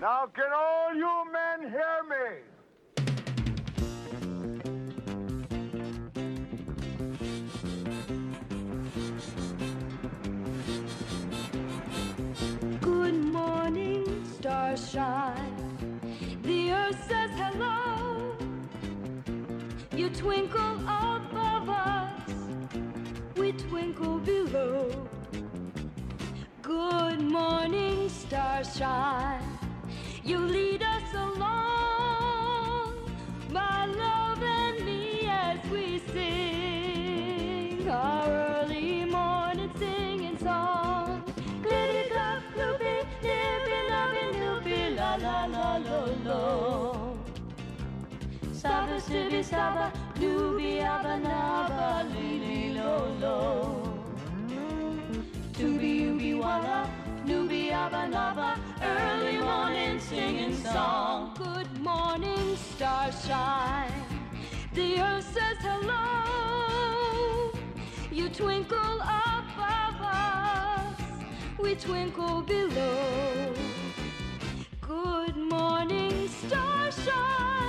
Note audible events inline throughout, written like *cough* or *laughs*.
Now can all you men hear me? Good morning, starshine. The earth says hello. You twinkle above us, we twinkle below. Good morning, starshine. You lead us along, my love and me, as we sing our early morning singing song. Glitty glop, gloopy, nippy, lovey, loopy, la la la lo lo. Saba, sibby, saba, doobie, abba, naba, lily, lo lo. Tooby ooby walla, nooby abba naba, early singing song. Good morning, starshine. The earth says hello. You twinkle above us, we twinkle below. Good morning, starshine.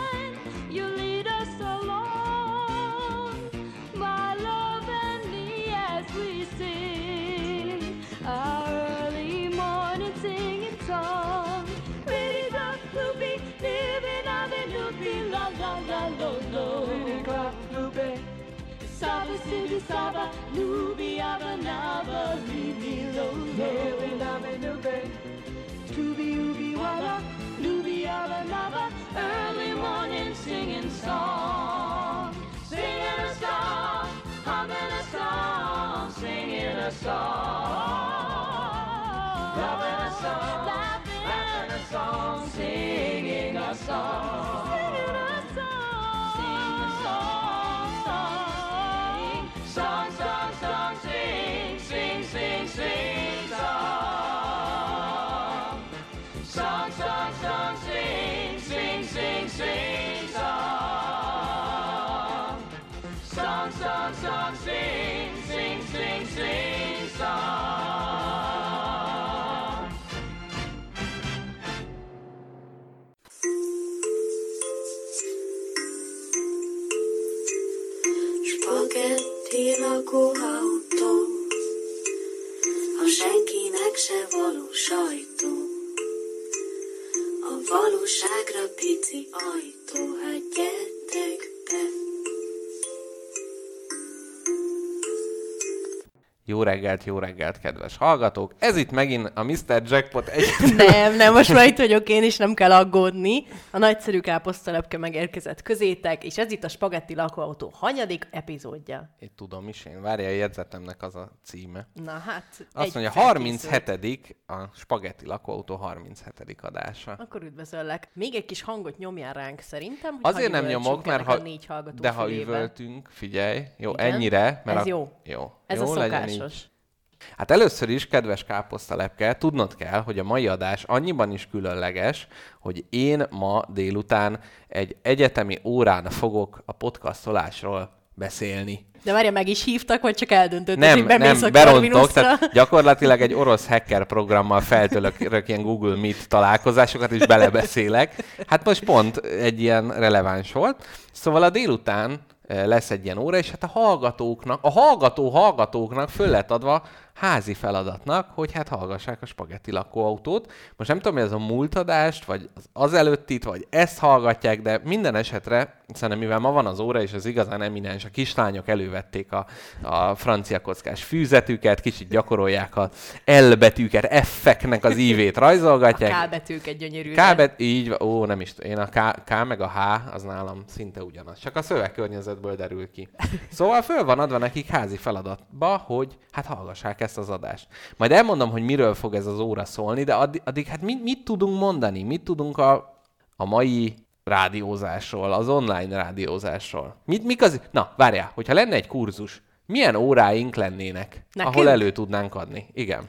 Sidi Saba, Nubi Abanaba, Libi Lolo, Ewe Nabe Nube, Tubi Ubi Waba, Nubi Abanaba, early morning singing song, singing a song, humming a song, singing a song, loving a song. Valóságra pici Jó reggelt, jó reggelt, kedves hallgatók! Ez itt megint a Mr. Jackpot egy... *laughs* Nem, nem, most már itt vagyok én, és nem kell aggódni. A nagyszerű káposztalepke megérkezett közétek, és ez itt a Spagetti lakóautó hanyadik epizódja. Én tudom is, én várja a jegyzetemnek az a címe. Na hát, Azt mondja, egyszer 37 készült. a Spagetti lakóautó 37 adása. Akkor üdvözöllek. Még egy kis hangot nyomjál ránk szerintem, hogy Azért nem nyomok, mert ha, négy de ha üvöltünk, figyelj, jó, Igen? ennyire, mert Ez a, jó. jó. Ez jó, a szokásos. Hát először is, kedves káposztalepke, tudnod kell, hogy a mai adás annyiban is különleges, hogy én ma délután egy egyetemi órán fogok a podcastolásról beszélni. De várja, meg is hívtak, vagy csak eldöntötted, Nem, hogy bemész nem, a berontok, tehát gyakorlatilag egy orosz hacker programmal feltölök ilyen Google Meet találkozásokat, és belebeszélek. Hát most pont egy ilyen releváns volt. Szóval a délután lesz egy ilyen óra, és hát a hallgatóknak, a hallgató hallgatóknak föl lett adva házi feladatnak, hogy hát hallgassák a spagetti lakóautót. Most nem tudom, hogy ez a múlt adást, vagy az, az előttit, vagy ezt hallgatják, de minden esetre, szerintem mivel ma van az óra, és az igazán eminens, a kislányok elővették a, a francia kockás fűzetüket, kicsit gyakorolják a L betűket, F-eknek az ívét *laughs* rajzolgatják. K betűket gyönyörű. K bet, így ó, nem is, én a K, K meg a H, az nálam szinte ugyanaz. Csak a szövegkörnyezetből derül ki. *laughs* Szóval föl van adva nekik házi feladatba, hogy hát hallgassák ezt az adást. Majd elmondom, hogy miről fog ez az óra szólni, de addig, addig hát mit, mit tudunk mondani? Mit tudunk a, a mai rádiózásról, az online rádiózásról? Mit, mik az... Na, várjál, hogyha lenne egy kurzus, milyen óráink lennének, Nekünk? ahol elő tudnánk adni? Igen.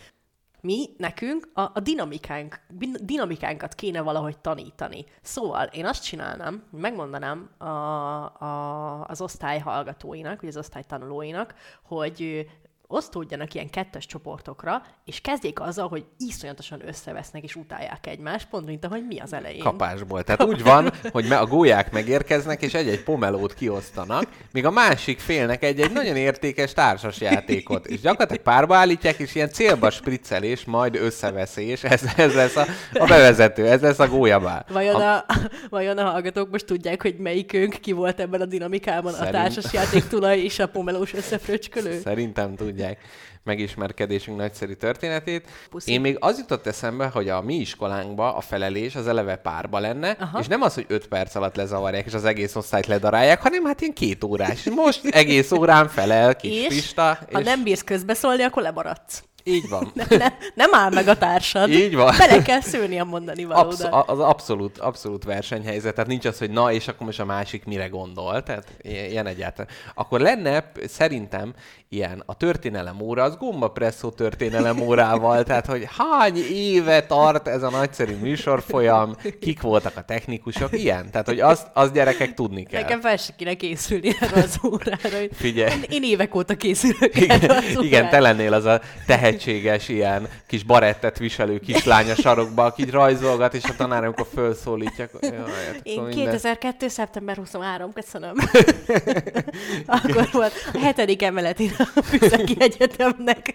mi, nekünk a, a dinamikánk, dinamikánkat kéne valahogy tanítani. Szóval én azt csinálnám, hogy megmondanám a, a, az osztály hallgatóinak, vagy az osztály tanulóinak, hogy osztódjanak ilyen kettes csoportokra, és kezdjék azzal, hogy iszonyatosan összevesznek és utálják egymást, pont mint ahogy mi az elején. kapásból. Tehát úgy van, hogy a gólyák megérkeznek, és egy-egy pomelót kiosztanak, míg a másik félnek egy-egy nagyon értékes társasjátékot. És gyakorlatilag párba állítják, és ilyen célba spriccelés, majd összeveszés, ez, ez lesz a, a bevezető, ez lesz a gólyabál. Vajon a, vajon a hallgatók most tudják, hogy melyikünk ki volt ebben a dinamikában, Szerint- a társasjáték tulaj és a pomelós összefröcskölő? Szerintem tudják megismerkedésünk nagyszerű történetét. Puszi. Én még az jutott eszembe, hogy a mi iskolánkba a felelés az eleve párba lenne, Aha. és nem az, hogy öt perc alatt lezavarják, és az egész osztályt ledarálják, hanem hát ilyen két órás. Most egész órán felel kis És Pista, ha és nem bírsz közbeszólni, akkor lemaradsz. Így van. Ne, nem áll meg a társad. Így van. Bele kell szőni a mondani Absz- valódat. a- az abszolút, abszolút versenyhelyzet, tehát nincs az, hogy na, és akkor most a másik mire gondol, tehát ilyen egyáltalán. Akkor lenne szerintem ilyen a történelem óra, az gombapresszó történelem órával, tehát hogy hány éve tart ez a nagyszerű műsorfolyam, kik voltak a technikusok, ilyen, tehát hogy azt, azt gyerekek tudni kell. Nekem fel se kéne készülni erre az órára. Figyelj. Én, én évek óta készülök Igen, erre az igen, órára. te lennél az a tehetséges ilyen kis barettet viselő kislány a sarokba, aki így rajzolgat, és a tanár, amikor felszólítja, akkor, jaj, hát Én minden- 2002. szeptember 23, köszönöm. *laughs* Akkor volt a hetedik emeletén a Műszaki Egyetemnek.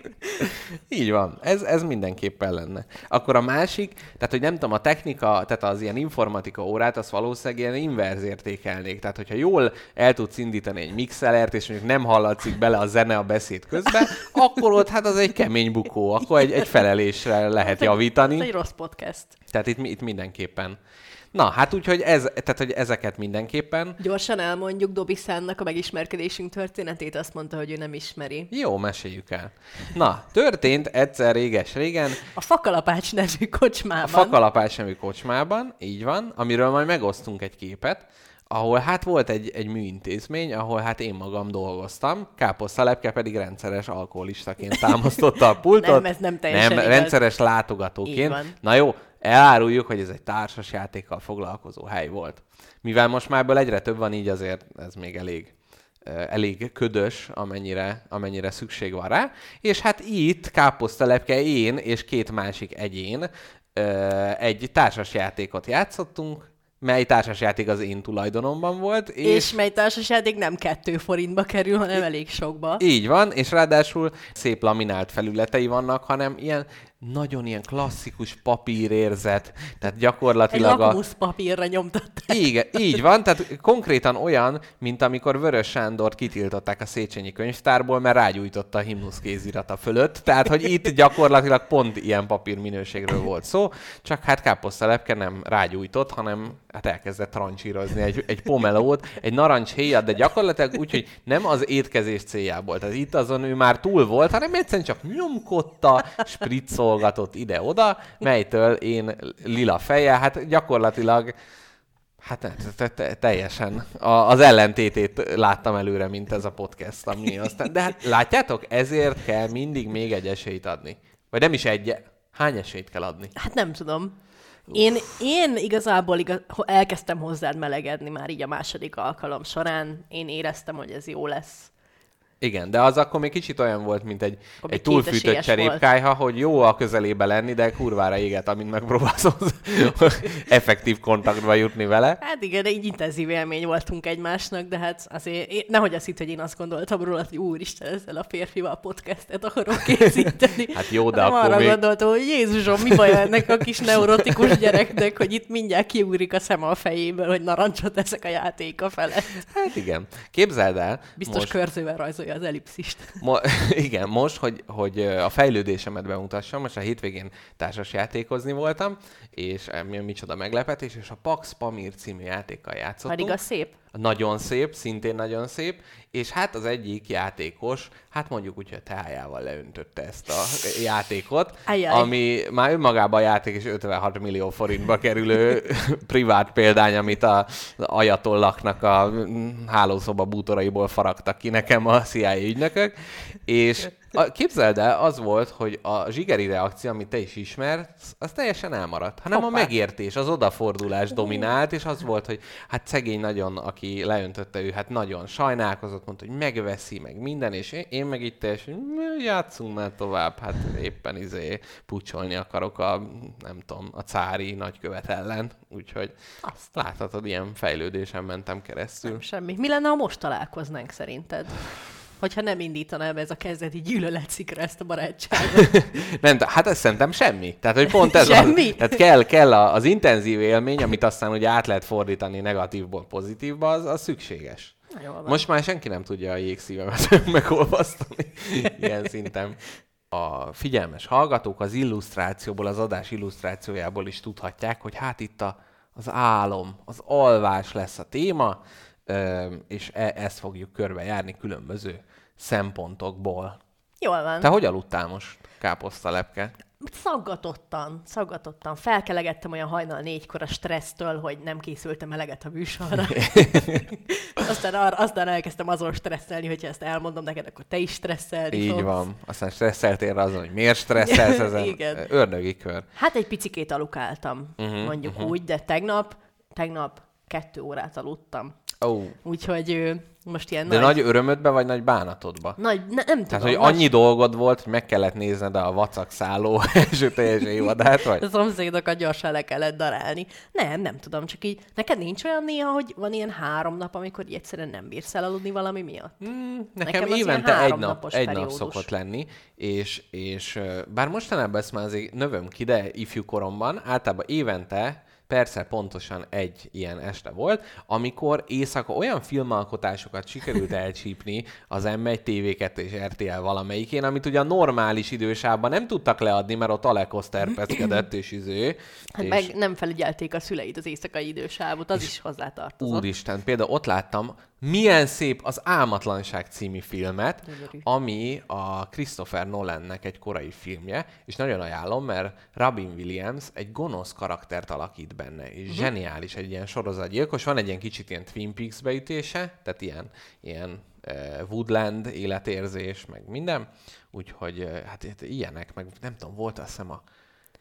Így van, ez, ez mindenképpen lenne. Akkor a másik, tehát hogy nem tudom, a technika, tehát az ilyen informatika órát, azt valószínűleg ilyen inverz értékelnék. Tehát, hogyha jól el tudsz indítani egy mixelert, és mondjuk nem hallatszik bele a zene a beszéd közben, akkor ott hát az egy kemény bukó, akkor egy, egy felelésre lehet Ez javítani. egy rossz podcast. Tehát itt, itt mindenképpen. Na, hát úgyhogy ez, tehát, hogy ezeket mindenképpen. Gyorsan elmondjuk Dobby Szánnak a megismerkedésünk történetét, azt mondta, hogy ő nem ismeri. Jó, meséljük el. Na, történt egyszer réges-régen, A Fakalapács nevű kocsmában. A fakalapás nevű kocsmában, így van, amiről majd megosztunk egy képet, ahol hát volt egy, egy műintézmény, ahol hát én magam dolgoztam, Káposzta Lepke pedig rendszeres alkoholistaként támasztotta a *laughs* pultot. Nem, ez nem teljesen Nem, igaz. rendszeres látogatóként. Na jó, eláruljuk, hogy ez egy társas játékkal foglalkozó hely volt. Mivel most már ebből egyre több van, így azért ez még elég eh, elég ködös, amennyire, amennyire szükség van rá. És hát itt káposztalepke én és két másik egyén ö, egy társasjátékot játszottunk, mely társasjáték az én tulajdonomban volt. És, És mely társasjáték nem kettő forintba kerül, hanem elég sokba. így van, és ráadásul szép laminált felületei vannak, hanem ilyen nagyon ilyen klasszikus papírérzet, tehát Egy gyakorlatilag a... lakmuszpapírra nyomtatták. Igen, így van, tehát konkrétan olyan, mint amikor Vörös Sándort kitiltották a Széchenyi könyvtárból, mert rágyújtotta a himnusz kézirata fölött. Tehát, hogy itt gyakorlatilag pont ilyen papírminőségről volt szó, csak hát káposztalepke nem rágyújtott, hanem hát elkezdett trancsírozni egy, egy pomelót, egy narancshéjat, de gyakorlatilag úgy, hogy nem az étkezés céljából. Tehát itt azon ő már túl volt, hanem egyszerűen csak nyomkodta, spritzolgatott ide-oda, melytől én lila feje, hát gyakorlatilag Hát te- te- te- teljesen a, az ellentétét láttam előre, mint ez a podcast, ami aztán... De hát látjátok, ezért kell mindig még egy esélyt adni. Vagy nem is egy, hány esélyt kell adni? Hát nem tudom. Én, én igazából igaz, elkezdtem hozzád melegedni már így a második alkalom során. Én éreztem, hogy ez jó lesz. Igen, de az akkor még kicsit olyan volt, mint egy, Akkor egy túlfűtött kétesélyes cserépkályha, hogy jó a közelébe lenni, de kurvára éget, amint megpróbálsz *laughs* effektív kontaktba jutni vele. Hát igen, de így intenzív élmény voltunk egymásnak, de hát azért, én, nehogy azt hitt, hogy én azt gondoltam róla, hogy úristen, ezzel a férfival podcastet akarok készíteni. *laughs* Hát jó, de Hanem akkor arra még- gondoltam, hogy Jézusom, mi baj ennek a kis neurotikus gyereknek, hogy itt mindjárt kiugrik a szem a fejéből, hogy narancsot ezek a játéka felett. Hát igen. Képzeld el, Biztos most, körzővel rajzolja az ellipszist. Mo- *laughs* igen, most, hogy, hogy a fejlődésemet bemutassam, most a hétvégén társas játékozni voltam, és mi, micsoda meglepetés, és a Pax Pamir című játékkal játszottunk. Pedig a szép. Nagyon szép, szintén nagyon szép, és hát az egyik játékos, hát mondjuk úgy, hogy teájával leöntötte ezt a játékot, Ajjaj. ami már önmagában a játék is 56 millió forintba kerülő *laughs* privát példány, amit a ajatollaknak a hálószoba bútoraiból faragtak ki nekem a CIA ügynökök, és A, képzeld el, az volt, hogy a zsigeri reakció, amit te is ismersz, az teljesen elmaradt. Hanem Hoppá. a megértés, az odafordulás dominált, és az volt, hogy hát szegény nagyon, aki leöntötte ő, hát nagyon sajnálkozott, mondta, hogy megveszi, meg minden, és én, én meg itt teljesen, hogy játszunk már tovább, hát éppen izé pucsolni akarok a, nem tudom, a cári nagykövet ellen, úgyhogy azt láthatod, ilyen fejlődésen mentem keresztül. Semmi. Mi lenne, ha most találkoznánk szerinted? Hogyha nem indítaná be ez a kezdeti gyűlöletszikra ezt a barátságot. *laughs* Nem, hát ez szerintem semmi. Tehát, hogy pont ez Semmi? Az, tehát kell, kell az intenzív élmény, amit aztán ugye át lehet fordítani negatívból pozitívba, az, az szükséges. Most már senki nem tudja a jégszívemet *laughs* megolvasztani ilyen szinten. A figyelmes hallgatók az illusztrációból, az adás illusztrációjából is tudhatják, hogy hát itt a, az álom, az alvás lesz a téma, és e- ezt fogjuk körbejárni különböző szempontokból. Jól van. Te hogy aludtál most, káposztalepke? Szaggatottan, szaggatottan. Felkelegettem olyan hajnal négykor a stressztől, hogy nem készültem eleget a műsorra. *laughs* aztán, arra, aztán elkezdtem azon stresszelni, hogyha ezt elmondom neked, akkor te is stresszelni Így fogsz. van. Aztán stresszeltél rá azon, hogy miért stresszelsz *laughs* ezen. Igen. Ördögi kör. Hát egy picikét alukáltam, uh-huh, mondjuk uh-huh. úgy, de tegnap, tegnap kettő órát aludtam. Oh. Úgyhogy ö, most ilyen De nagy... nagy örömödbe, vagy nagy bánatodba? nagy ne, nem tudom. Tehát, hogy nagy- annyi dolgod volt, hogy meg kellett nézned a vacak szálló *laughs* első teljes évadát, vagy? A szomszédokat gyorsan le kellett darálni. Nem, nem tudom, csak így, neked nincs olyan néha, hogy van ilyen három nap, amikor így egyszerűen nem bírsz elaludni valami miatt? Mm, Nekem nekem, évente egy nap, egy nap periódus. szokott lenni, és, és bár mostanában ezt már azért növöm ki, de ifjú koromban általában évente persze pontosan egy ilyen este volt, amikor éjszaka olyan filmalkotásokat sikerült *laughs* elcsípni az M1, TV2 és RTL valamelyikén, amit ugye a normális idősában nem tudtak leadni, mert ott Alekos terpeszkedett és izé. Hát és... meg nem felügyelték a szüleid az éjszakai idősávot, az is hozzátartozott. Úristen, például ott láttam, milyen szép az Álmatlanság című filmet, Gyönyörű. ami a Christopher Nolannek egy korai filmje, és nagyon ajánlom, mert Robin Williams egy gonosz karaktert alakít benne, és uh-huh. zseniális egy ilyen sorozatgyilkos. Van egy ilyen kicsit ilyen Twin Peaks beütése, tehát ilyen, ilyen uh, Woodland életérzés, meg minden. Úgyhogy uh, hát ilyenek, meg nem tudom, volt azt hiszem a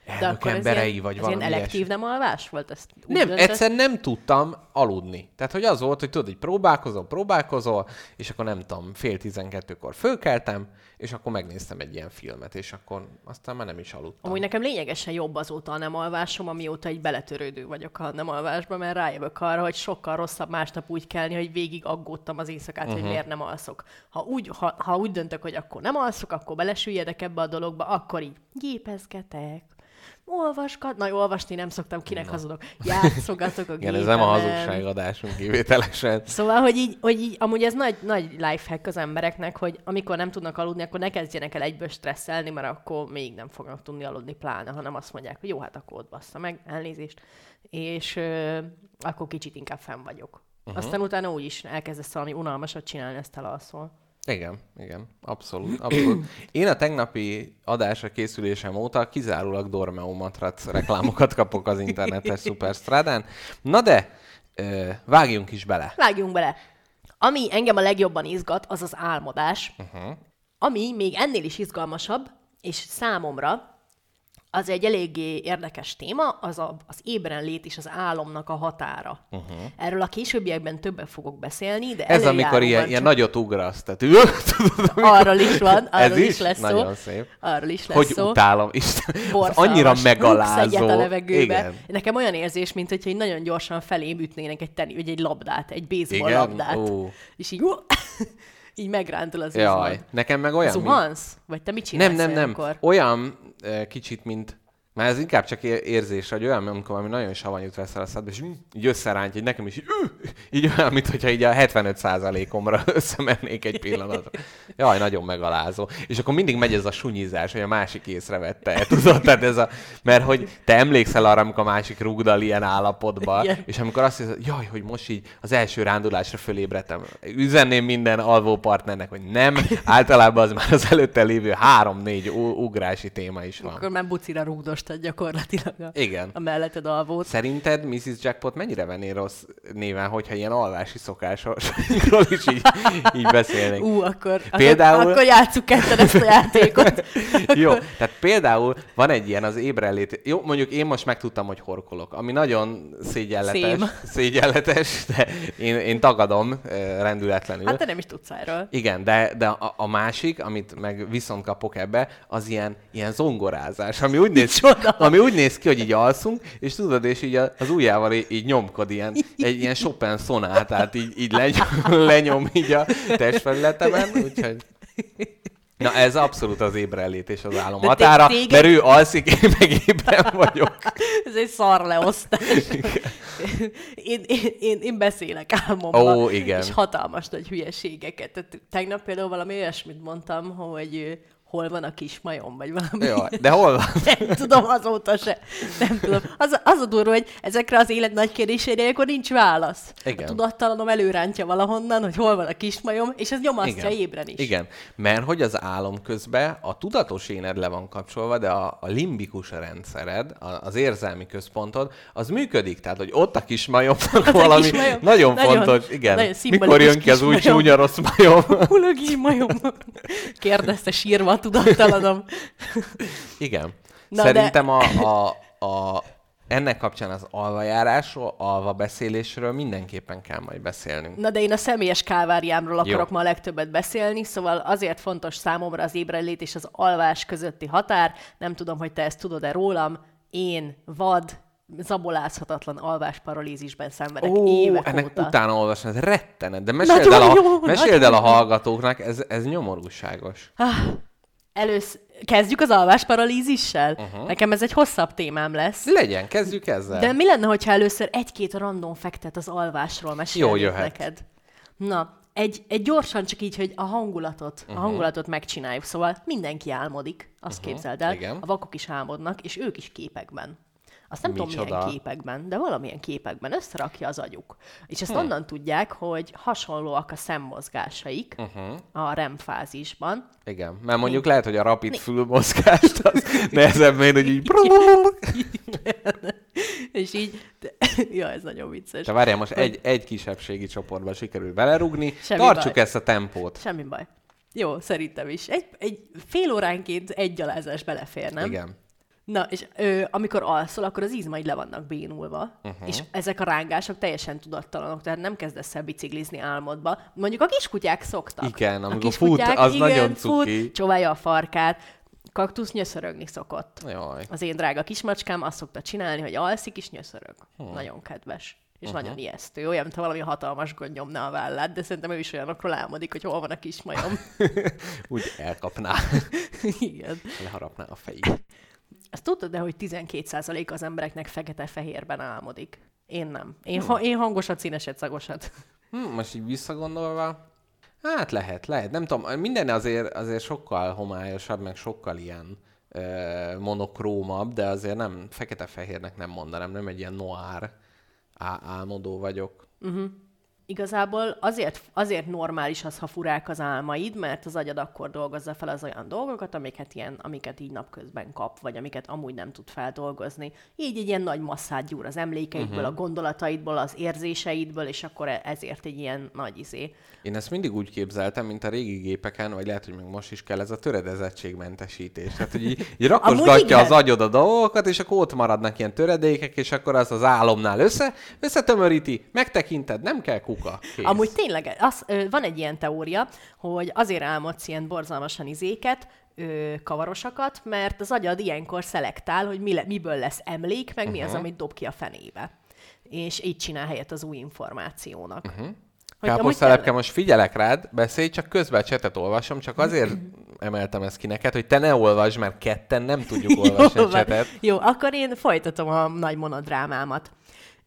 De elnök akkor emberei, ilyen, vagy valami ilyen elektív ilyesmi. nem alvás volt? Ezt Nem, döntött- egyszer nem tudtam aludni. Tehát, hogy az volt, hogy tudod, hogy próbálkozol, próbálkozol, és akkor nem tudom, fél tizenkettőkor fölkeltem, és akkor megnéztem egy ilyen filmet, és akkor aztán már nem is aludtam. Amúgy nekem lényegesen jobb azóta a nem alvásom, amióta egy beletörődő vagyok a nem alvásba, mert rájövök arra, hogy sokkal rosszabb másnap úgy kelni, hogy végig aggódtam az éjszakát, uh-huh. hogy miért nem alszok. Ha úgy, ha, ha úgy döntök, hogy akkor nem alszok, akkor belesüljedek ebbe a dologba, akkor így gépezgetek, olvasgat, na olvasni nem szoktam, kinek hazudok, játszogatok a *laughs* Igen, ez nem a gépemen. hazugságadásunk kivételesen. Szóval, hogy így, hogy így, amúgy ez nagy, nagy lifehack az embereknek, hogy amikor nem tudnak aludni, akkor ne kezdjenek el egyből stresszelni, mert akkor még nem fognak tudni aludni pláne, hanem azt mondják, hogy jó, hát akkor ott bassza meg, elnézést, és ö, akkor kicsit inkább fenn vagyok. Uh-huh. Aztán utána úgy is elkezdesz valami unalmasat csinálni, ezt elalszol. Igen, igen, abszolút, abszolút. Én a tegnapi adásra készülésem óta kizárólag Dormeo matrac reklámokat kapok az internetes Superstrádán. Na de, vágjunk is bele. Vágjunk bele! Ami engem a legjobban izgat, az az álmodás, uh-huh. ami még ennél is izgalmasabb, és számomra az egy eléggé érdekes téma, az a, az ébren lét és az álomnak a határa. Uh-huh. Erről a későbbiekben többet fogok beszélni, de Ez amikor ilyen, előjáróban ilyen csak nagyot ugrasz. Tehát, *laughs* tudod, amikor- arról is van, arról Ez is, is lesz szó. nagyon szép. Arról is lesz Hogy szó. utálom, Isten. Borzalmas. annyira megalázó. a levegőbe. Igen. Nekem olyan érzés, mint hogyha így nagyon gyorsan felém ütnének egy, teni, egy labdát, egy baseball Igen? labdát. Ó. És így, így megrántol az Jaj, izmod. nekem meg olyan, mint... Zuhansz? Vagy te mit csinálsz Nem, nem, nem. olyankor? Olyan eh, kicsit, mint már ez inkább csak ér- érzés, hogy olyan, amikor valami nagyon savanyút veszel a szádba, és így összerántja, hogy nekem is így, így olyan, mint hogyha így a 75%-omra *laughs* összemennék egy pillanatra. Jaj, nagyon megalázó. És akkor mindig megy ez a sunyizás, hogy a másik észrevette, tudod? Tehát ez a, mert hogy te emlékszel arra, amikor a másik rúgdal ilyen állapotba, Igen. és amikor azt hiszed, jaj, hogy most így az első rándulásra fölébredtem, üzenném minden alvó partnernek, hogy nem, általában az már az előtte lévő három-négy ugrási téma is van. Akkor már bucira rúgdost megjóstad gyakorlatilag a, Igen. a melletted alvót. Szerinted Mrs. Jackpot mennyire venné rossz néven, hogyha ilyen alvási szokásokról is így, így beszélnénk? Ú, akkor, Például- akkor, akkor játsszuk ketten ezt a játékot. *laughs* Jó, tehát például van egy ilyen az ébrenlét. Jó, mondjuk én most megtudtam, hogy horkolok, ami nagyon szégyenletes, Szém. szégyenletes de én, én tagadom rendületlenül. Hát te nem is tudsz erről. Igen, de, de a, a másik, amit meg viszont kapok ebbe, az ilyen, ilyen zongorázás, ami úgy, néz, Ami úgy néz ki, hogy így alszunk, és tudod, és így az ujjával így, így nyomkod, ilyen, egy ilyen Chopin szonátát így, így lenyom, *laughs* lenyom így a testfelületemen, úgyhogy... Na ez abszolút az ébrenlét és az álom De határa, té- téged- mert ő alszik, én meg ébren vagyok. *laughs* Ez egy szar leosztás. én, én, én, én beszélek álmomban. Ó, igen. És hatalmas nagy hülyeségeket. Tehát tegnap például valami olyasmit mondtam, hogy hol van a kis majom, vagy valami. Jó, de hol van? *laughs* Nem tudom azóta se. Nem tudom. Az, az a durva, hogy ezekre az élet nagy kérdésére akkor nincs válasz. Igen. A tudattalanom előrántja valahonnan, hogy hol van a kismajom, és ez nyomasztja ébren is. Igen, mert hogy az álom közben a tudatos éned le van kapcsolva, de a, a limbikus rendszered, a, az érzelmi központod, az működik. Tehát, hogy ott a kis majomnak *laughs* a valami kismajom. nagyon, Nagyon- fontos. Igen. nagyon Mikor jön ki az új csúnya rossz majom? Hol a kis majom? *laughs* Kérdezte sírva a tudattalanom. *laughs* Igen. Na, Szerintem a, a, a, ennek kapcsán az alvajárásról, alva beszélésről mindenképpen kell majd beszélnünk. Na de én a személyes káváriámról akarok Jó. ma a legtöbbet beszélni, szóval azért fontos számomra az ébrenlét és az alvás közötti határ. Nem tudom, hogy te ezt tudod-e rólam. Én vad, zabolázhatatlan alvásparalízisben szenvedek Ó, évek ennek óta. utána olvasni, ez rettenet, de meséld Nagyon el, a, jó, meséld el a hallgatóknak, ez, ez nyomorúságos. Először kezdjük az alvásparalízissel? Uh-huh. Nekem ez egy hosszabb témám lesz. Legyen, kezdjük ezzel. De mi lenne, hogyha először egy-két random fektet az alvásról mesélnék jöhet. neked? Na, egy, egy gyorsan csak így, hogy a hangulatot, Mhm. uh-huh. a hangulatot megcsináljuk. Szóval mindenki álmodik, azt uh-huh. képzeld el. igen. A vakok is álmodnak, és ők is képekben. Azt nem tudom Micsoda? milyen képekben, de valamilyen képekben összerakja az agyuk. És ezt onnan tudják, hogy hasonlóak a szemmozgásaik uh-huh. a REM fázisban. Igen, mert mondjuk lehet, hogy a rapid fülmozgást az nehezebb, mint hogy így... *laughs* és így, *laughs* ja, ez nagyon vicces. De várjál, most egy, egy kisebbségi csoportba sikerül belerugni. Semmi Tartsuk baj. ezt a tempót. Semmi baj. Jó, szerintem is. Egy, egy fél óránként egy gyalázás belefér, nem? Igen. Na, és ö, amikor alszol, akkor az izmaid le vannak bénulva, uh-huh. és ezek a rángások teljesen tudattalanok, tehát nem kezdesz el biciklizni álmodba. Mondjuk a kiskutyák szoktak. Igen, a amikor fut, az nagyon cuki. Fut, csóválja a farkát, kaktusz nyöszörögni szokott. Jaj. Az én drága kismacskám azt szokta csinálni, hogy alszik és nyöszörög. Hmm. Nagyon kedves. És uh-huh. nagyon ijesztő. Olyan, mintha valami hatalmas gond nyomna a vállát, de szerintem ő is olyanokról álmodik, hogy hol van a kismajom. *laughs* Úgy elkapná, *laughs* Igen. leharapná a fejét. *laughs* Azt tudtad, de hogy 12% az embereknek fekete-fehérben álmodik? Én nem. Én, ha, én hangosat, színeset, szagosat. Hm, most így visszagondolva, hát lehet, lehet. Nem tudom, minden azért, azért sokkal homályosabb, meg sokkal ilyen ö, monokrómabb, de azért nem, fekete-fehérnek nem mondanám, nem egy ilyen noir álmodó vagyok. Igazából azért, azért normális az, ha furák az álmaid, mert az agyad akkor dolgozza fel az olyan dolgokat, amiket, ilyen, amiket így napközben kap, vagy amiket amúgy nem tud feldolgozni. Így egy ilyen nagy masszát gyúr az emlékeidből, uh-huh. a gondolataidból, az érzéseidből, és akkor e- ezért egy ilyen nagy izé. Én ezt mindig úgy képzeltem, mint a régi gépeken, vagy lehet, hogy még most is kell ez a töredezettségmentesítés. Tehát, hogy így, így *laughs* rakosgatja az agyod a dolgokat, és akkor ott maradnak ilyen töredékek, és akkor az az álomnál össze, összetömöríti, megtekinted, nem kell kuka. Kész. Amúgy tényleg, az, van egy ilyen teória, hogy azért álmodsz ilyen borzalmasan izéket, ö, kavarosakat, mert az agyad ilyenkor szelektál, hogy mi le, miből lesz emlék, meg uh-huh. mi az, amit dob ki a fenébe. És így csinál helyet az új információnak. Uh-huh. Káposztelepke, most figyelek rád, beszélj, csak közben a csetet olvasom, csak azért emeltem ezt ki neked, hogy te ne olvasd, mert ketten nem tudjuk *laughs* olvasni a Jó, van. csetet. Jó, akkor én folytatom a nagy monodrámámat.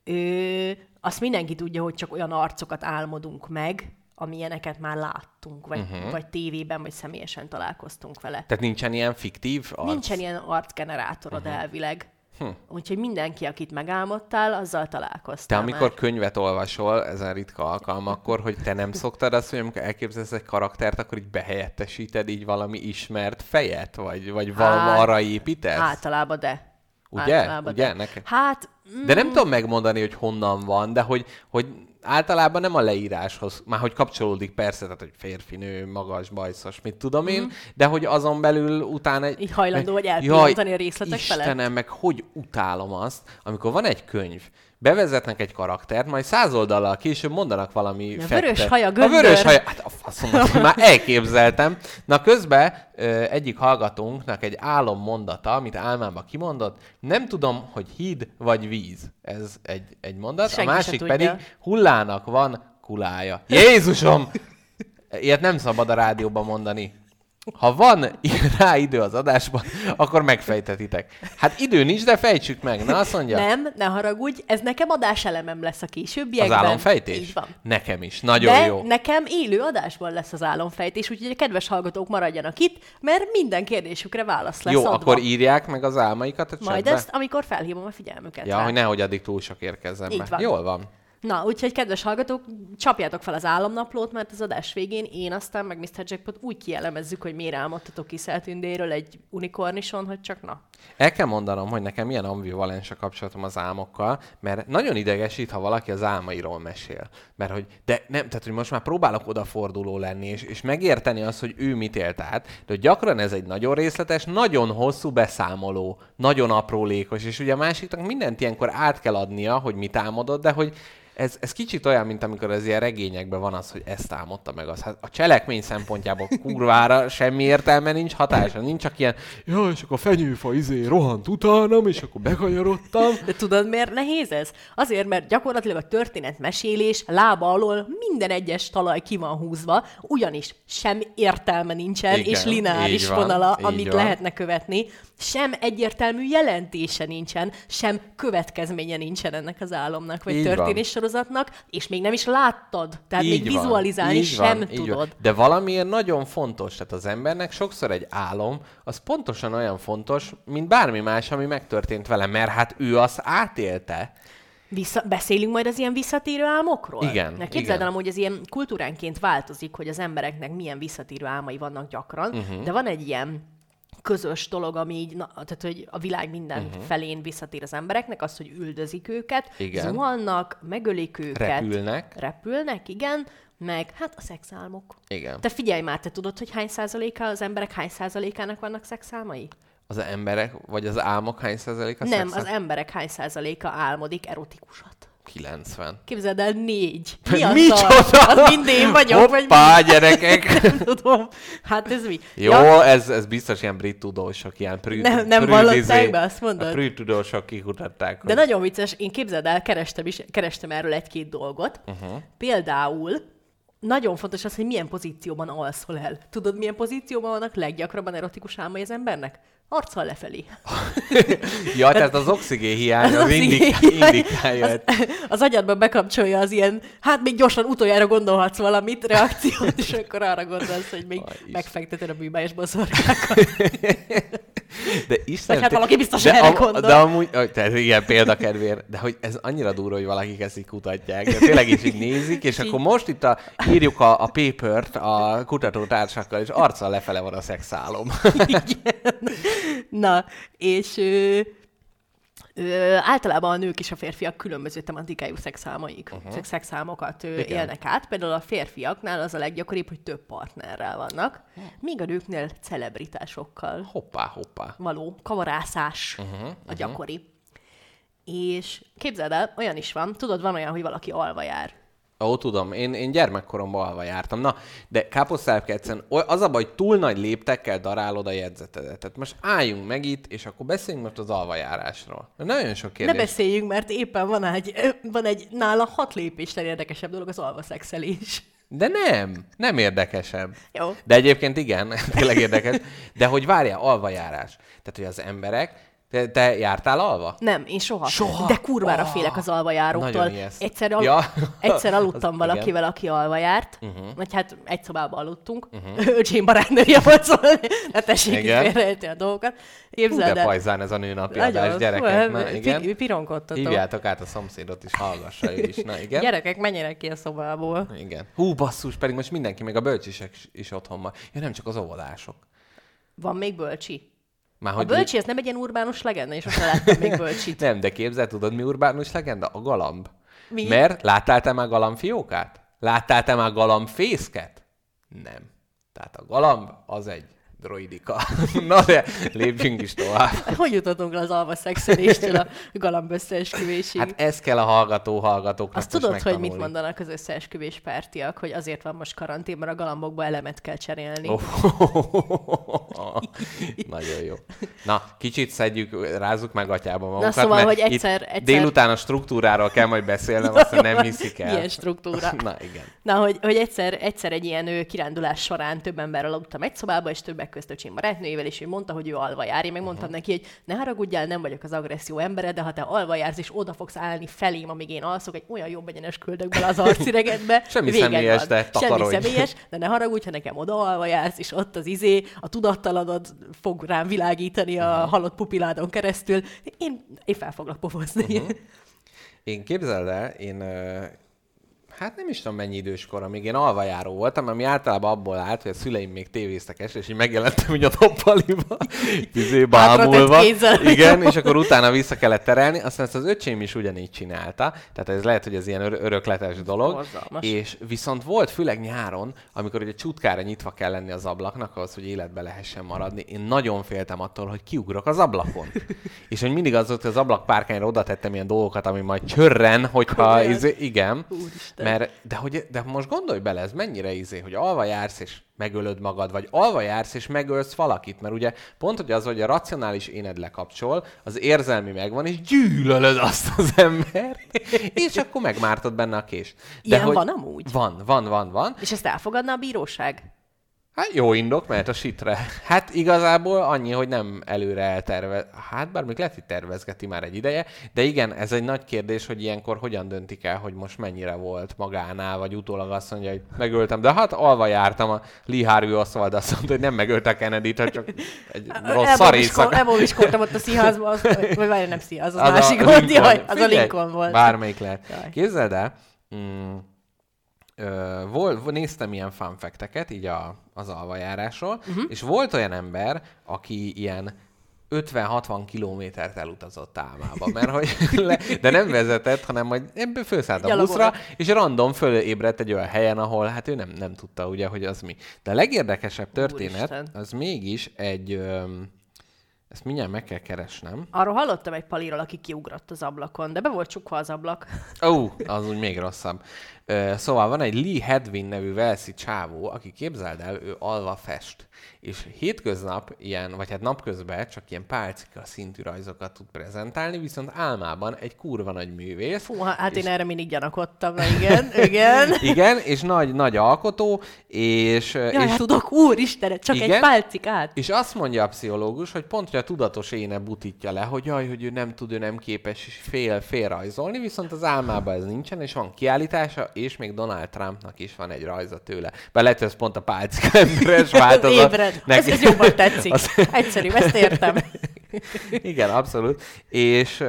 Ö, azt mindenki tudja, hogy csak olyan arcokat álmodunk meg, amilyeneket már láttunk, vagy, uh-huh. vagy tévében, vagy személyesen találkoztunk vele. Tehát nincsen ilyen fiktív arc? Nincsen ilyen arcgenerátorod uh-huh. elvileg. Hm. Úgyhogy mindenki, akit megálmodtál, azzal Te találkoztál amikor már. könyvet olvasol, ezen ritka alkalom, akkor, hogy te nem szoktad azt, hogy amikor elképzelsz egy karaktert, akkor így behelyettesíted így valami ismert fejet? Vagy, vagy valami Hát, arra építesz? Általában de. Ugye? Általában, Ugye? de- Nekem. Hát, De nem tudom megmondani, hogy honnan van, de hogy, hogy általában nem a leíráshoz, már hogy kapcsolódik persze, tehát hogy férfi, nő, magas, bajszos, mit tudom én, de hogy azon belül utána... Egy, Mhm. Hajlandó Jaj, elpillantani a részletek Istenem, felett. meg hogy utálom azt, amikor van egy könyv, bevezetnek egy karaktert, majd száz oldallal később mondanak valami A fettet. vörös haja A göndör. vörös haja, hát a faszomat, már elképzeltem. Na közben ö, egyik hallgatónknak egy álom mondata, amit álmába kimondott, nem tudom, hogy híd vagy víz. Ez egy, egy mondat. Senki a másik pedig hullának van kulája. Jézusom! Ilyet nem szabad a rádióban mondani. Ha van rá idő az adásban, akkor megfejtetitek. Hát idő nincs, de fejtsük meg. Na, azt mondja. Nem, ne haragudj, ez nekem adáselemem lesz a későbbiekben. Az álomfejtés? Így van. Nekem is. Nagyon De jó. nekem élő adásban lesz az álomfejtés, úgyhogy a kedves hallgatók maradjanak itt, mert minden kérdésükre válasz lesz Jó, adva. akkor írják meg az álmaikat a Majd chatbe. ezt, amikor felhívom a figyelmüket Ja, rá. hogy nehogy addig túl sok érkezzen Így be. van. Jól van. Na, úgyhogy kedves hallgatók, csapjátok fel az álomnaplót, mert az adás végén én aztán meg Mr. Jackpot úgy kielemezzük, hogy miért álmodtatok Kiszeltündéről egy unikornison, hogy csak na. El kell mondanom, hogy nekem milyen ambivalens a kapcsolatom az álmokkal, mert nagyon idegesít, ha valaki az álmairól mesél. Mert hogy, de nem, tehát hogy most már próbálok odaforduló lenni, és, és megérteni azt, hogy ő mit élt át, de gyakran ez egy nagyon részletes, nagyon hosszú beszámoló, nagyon aprólékos, és ugye a másiknak mindent ilyenkor át kell adnia, hogy mit álmodott, de hogy ez, ez kicsit olyan, mint amikor az ilyen regényekben van az, hogy ezt álmodta meg az. Hát a cselekmény szempontjából kurvára semmi értelme nincs, hatása nincs, csak ilyen, ja, és akkor a fenyőfa izé rohant utánam, és akkor bekanyarodtam. De tudod, miért nehéz ez? Azért, mert gyakorlatilag a történetmesélés lába alól minden egyes talaj ki van húzva, ugyanis sem értelme nincsen, Igen, és lineáris van, vonala, amit van. lehetne követni, sem egyértelmű jelentése nincsen, sem következménye nincsen ennek az álomnak, vagy Így történéssorozatnak, és még nem is láttad. Tehát Így még van, vizualizálni így sem van, tudod. Van. De valamiért nagyon fontos, tehát az embernek sokszor egy álom, az pontosan olyan fontos, mint bármi más, ami megtörtént vele, mert hát ő azt átélte. Vissza, beszélünk majd az ilyen visszatérő álmokról? Igen, Ne képzeld igen. el, hogy ez ilyen kultúránként változik, hogy az embereknek milyen visszatérő álmai vannak gyakran, uh-huh. de van egy ilyen közös dolog, ami így, na, tehát hogy a világ minden uh-huh. felén visszatér az embereknek, az, hogy üldözik őket. Igen. zuhannak, megölik őket. Repülnek. Repülnek, igen, meg hát a szexálmok. Igen. Te figyelj már, te tudod, hogy hány százaléka, az emberek hány százalékának vannak szexálmai? Az emberek, vagy az álmok hány százaléka Nem, szexel? az emberek hány százaléka álmodik erotikusat. 90. Képzeld el, négy. Mi az Micsoda? Az? Az mind én vagyok, vagy Hoppá, gyerekek! mi? *laughs* Nem tudom. Hát ez mi? Jó, Ja, ez, ez biztos ilyen brit tudósok, ilyen prű, Nem- nem prű- vallották be, azt mondod? A prű tudósok kikutatták. de hogy- nagyon vicces, én képzeld el, kerestem, is, kerestem erről egy-két dolgot. Uh-huh. Például nagyon fontos az, hogy milyen pozícióban alszol el. Tudod, milyen pozícióban vannak leggyakrabban erotikus álmai az embernek? Arccal lefelé. *laughs* Ja, tehát az oxigén hiány az, Az az indi- oxigén hiány. indikálja. Az agyadban bekapcsolja az ilyen, hát még gyorsan utoljára gondolhatsz valamit, reakciót, és akkor arra gondolsz, hogy még Aj, megfekteted a boszorkákat. De Isten, Vagy hát valaki biztos de, erre am- gondol. de amúgy, tehát igen, példakedvér, de hogy ez annyira durva, hogy valakik ezt így kutatják, de tényleg is így nézik, és akkor most itt a, írjuk a, a papert a kutatótársakkal, és arccal lefele van a szexálom. *laughs* Na, és ö, ö, általában a nők és a férfiak különböző tematikájú szexálmaik, uh-huh. szexálmokat Igen. élnek át. Például a férfiaknál az a leggyakoribb, hogy több partnerrel vannak, míg a nőknél celebritásokkal Hoppá, hoppá. való kavarászás uh-huh, a gyakori. És képzeld el, olyan is van, tudod, van olyan, hogy valaki alva jár. Ó, tudom, én, én gyermekkoromban alva jártam. Na, de káposztelepke egyszerűen az a baj, hogy túl nagy léptekkel darálod a jegyzetedet. Tehát most álljunk meg itt, és akkor beszéljünk most az alvajárásról. Nagyon sok Ne kérdés. beszéljünk, mert éppen van egy, van egy nála hat lépéstel érdekesebb dolog az alvaszexelés. De nem, nem érdekesebb. Jó. De egyébként igen, *laughs* tényleg érdekes. De hogy várjál, alvajárás. Tehát, hogy az emberek, te, te jártál alva? Nem, én soha. Soha? De kurvára Ah, félek az alvajáróktól. Egyszer, al- Ja. egyszer *laughs* aludtam Az valakivel, aki alva járt. Uh-huh. Vagy hát egy szobában aludtunk. Uh-huh. *laughs* Öcsém barátnője volt, szóval *laughs* ne tessék. Igen. félreérteni a dolgokat. Hú, Képzeld de el. pajzán ez a nőnapi Nagyon, adás, gyerekek. hát, Na, igen. Pironkodtatok. Hívjátok át a szomszédot is, hallgassa ő is. Na, igen. Gyerekek, menjenek ki a szobából. Igen. Hú, basszus, pedig most mindenki, meg a bölcsisek is, is otthon van. Ja, nem csak az óvodások. Van még bölcsi? Már A bölcsi, ez nem egy ilyen urbánus legenda, és most láttam még bölcsit. *laughs* Nem, de képzel, tudod mi urbánus legenda? A galamb. Mi? Mert láttál te már galambfiókát? Láttál te már galambfészket? Nem. Tehát a galamb az egy droidika. *laughs* Na de lépjünk is tovább. *laughs* Hogy jutottunk le az alva szexeléstől a galamb összeesküvésig? Hát ez kell a hallgató hallgatóknak Azt tudod, hogy mit mondanak az összeesküvés pártiak, hogy azért van most karantén, mert a galambokba elemet kell cserélni. Oh. *laughs* Nagyon jó. Na, kicsit szedjük, rázzuk meg atyába magunkat, szóval, mert hogy egyszer- egyszer- délután a struktúráról kell majd beszélnem, aztán nem hiszik el. Milyen struktúra. Na, igen. Na, hogy, hogy egyszer, egyszer egy ilyen kirándulás során több emberrel aludtam egy szobába, és többek között öcsém barátnőjével, és ő mondta, hogy ő alva jár. Én meg mondtam neki, hogy ne haragudjál, nem vagyok az agresszió embere, de ha te alva jársz, és oda fogsz állni felém, amíg én alszok, egy olyan jobb egyenes küldök bele az *laughs* arciregedbe. Semmi személyes, van. de Semmi takarodj. személyes, de ne haragudj, ha nekem oda alva jársz, és ott az izé, a tudattalanod fog rám világítani a halott pupiládon keresztül. Én, én fel foglak pofozni. Én képzeld el, én hát nem is tudom mennyi idős korom, még én alvajáró voltam, ami általában abból állt, hogy a szüleim még tévéztek este, és így megjelentem úgy a doppaliba, *laughs* izé Hátratett bámulva. Igen, és akkor utána vissza kellett terelni, aztán ezt az öcsém is ugyanígy csinálta, tehát ez lehet, hogy ez ilyen ör- örökletes dolog, Borzalmas. és viszont volt főleg nyáron, amikor ugye csutkára nyitva kell lenni az ablaknak, ahhoz, hogy életbe lehessen maradni, én nagyon féltem attól, hogy kiugrok az ablakon. *laughs* és hogy mindig az hogy az ablak párkányra oda tettem ilyen dolgokat, ami majd csörren, hogyha, izé, igen, Úristen. Mert, de, hogy, de most gondolj bele, ez mennyire izé, hogy alva jársz és megölöd magad, vagy alva jársz és megölsz valakit, mert ugye pont, hogy az, hogy a racionális éned lekapcsol, az érzelmi megvan, és gyűlölöd azt az ember, *laughs* és akkor megmártod benne a kést. Ilyen van amúgy? Van, van, van, van. És ezt elfogadna a bíróság? Hát jó indok, mert a sitre. Hát igazából annyi, hogy nem előre eltervez. Hát bár még lehet, hogy tervezgeti már egy ideje, de igen, ez egy nagy kérdés, hogy ilyenkor hogyan döntik el, hogy most mennyire volt magánál, vagy utólag azt mondja, hogy megöltem. De hát alva jártam, a Lee Harvey Oswald azt mondta, hogy nem megölte Kennedy-t, csak egy *laughs* rossz szar éjszaka. Elbóviskoltam ott a színházban, azt, vagy várj, nem színház, az, Az az másik a volt, jaj, az a Lincoln volt. Bármelyik lehet. Jaj. Képzeld el, mm, ö, vol, néztem ilyen fun fact-eket, így a, az alvajárásról, uh-huh. és volt olyan ember, aki ilyen 50-60 kilométert elutazott álmába, mert hogy *laughs* le, de nem vezetett, hanem majd ebből felszállt a buszra, és random fölébredt egy olyan helyen, ahol hát ő nem, nem tudta ugye, hogy az mi. De a legérdekesebb történet, Úristen. az mégis egy, öm, ezt mindjárt meg kell keresnem, Arról hallottam egy paliról, aki kiugrott az ablakon, de be volt csukva az ablak. Ó, oh, az úgy még rosszabb. Szóval van egy Lee Hedwin nevű Velszi csávó, aki képzeld el, ő alva fest. És hétköznap ilyen, vagy hát napközben csak ilyen pálcika szintű rajzokat tud prezentálni, viszont álmában egy kurva nagy művész. Fú, hát én erre mindig gyanakodtam, na igen, igen. *laughs* Igen, és nagy, nagy alkotó, és, Jaj, és hát tudok, úristen, csak Igen? egy pálcikát. És azt mondja a pszichológus, hogy pont, hogy a tudatos éne butítja le, hogy jaj, hogy ő nem tud, ő nem képes és fél, félrajzolni, viszont az álmában ez nincsen, és van kiállítása, és még Donald Trumpnak is van egy rajza tőle. Bár lehet, ez pont a pálcika emberes *laughs* változat. Ébred. Ez, ez jobban tetszik. *laughs* Egyszerű, ezt értem. *laughs* Igen, abszolút. És,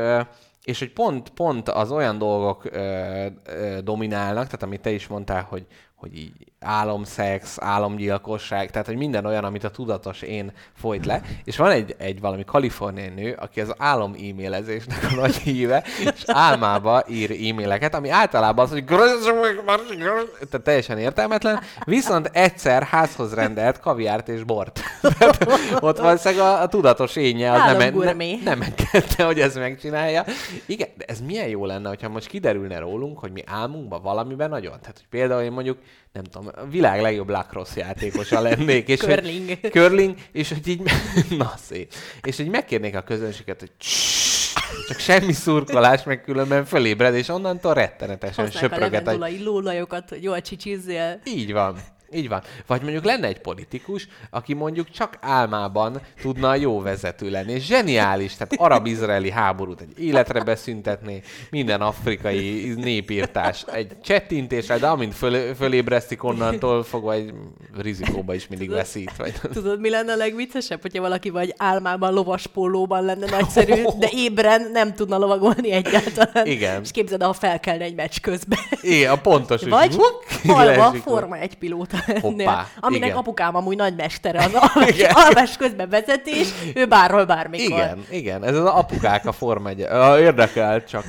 és hogy pont, pont az olyan dolgok ö, ö, dominálnak, tehát amit te is mondtál, hogy, hogy így álomszex, álomgyilkosság, tehát hogy minden olyan, amit a tudatos én folyt le. És van egy, egy valami kaliforniai nő, aki az álom e-mailezésnek a nagy híve, és álmába ír e-maileket, ami általában az, hogy tehát teljesen értelmetlen, viszont egyszer házhoz rendelt kaviárt és bort. Tehát ott valószínűleg a, a tudatos énje az nem, nem, nem engedte, hogy ezt megcsinálja. Igen, de ez milyen jó lenne, hogyha most kiderülne rólunk, hogy mi álmunkban valamiben nagyon. Tehát, hogy például én mondjuk, nem tudom, a világ legjobb lacrosse játékosa lennék. És Curling. Hogy, curling, és hogy így, *laughs* na szép. És hogy megkérnék a közönséget, hogy csak semmi szurkolás, meg különben fölébred, és onnantól rettenetesen Használják söpröget. a- levendulai lólajokat, hogy jól csicsizzél. így van. Így van. Vagy mondjuk lenne egy politikus, aki mondjuk csak álmában tudna jó vezető lenni. És zseniális, tehát arab-izraeli háborút egy életre beszüntetné, minden afrikai népírtás egy csettintéssel, de amint föl, fölébresztik onnantól fogva egy rizikóba is mindig veszít. Vagy... Tudod, mi lenne a legviccesebb, hogyha valaki vagy álmában lovaspólóban lenne *laughs* nagyszerű, de ébren nem tudna lovagolni egyáltalán. Igen. És képzeld, ha felkelne egy meccs közben. É, a pontos. Vagy leesik. forma egy pilóta. Hoppá, aminek igen. apukám amúgy nagymestere az *laughs* alvás, alvás közben vezetés, ő bárhol, bármikor. Igen, igen, ez az apukák a Forma 1. Érdekel, csak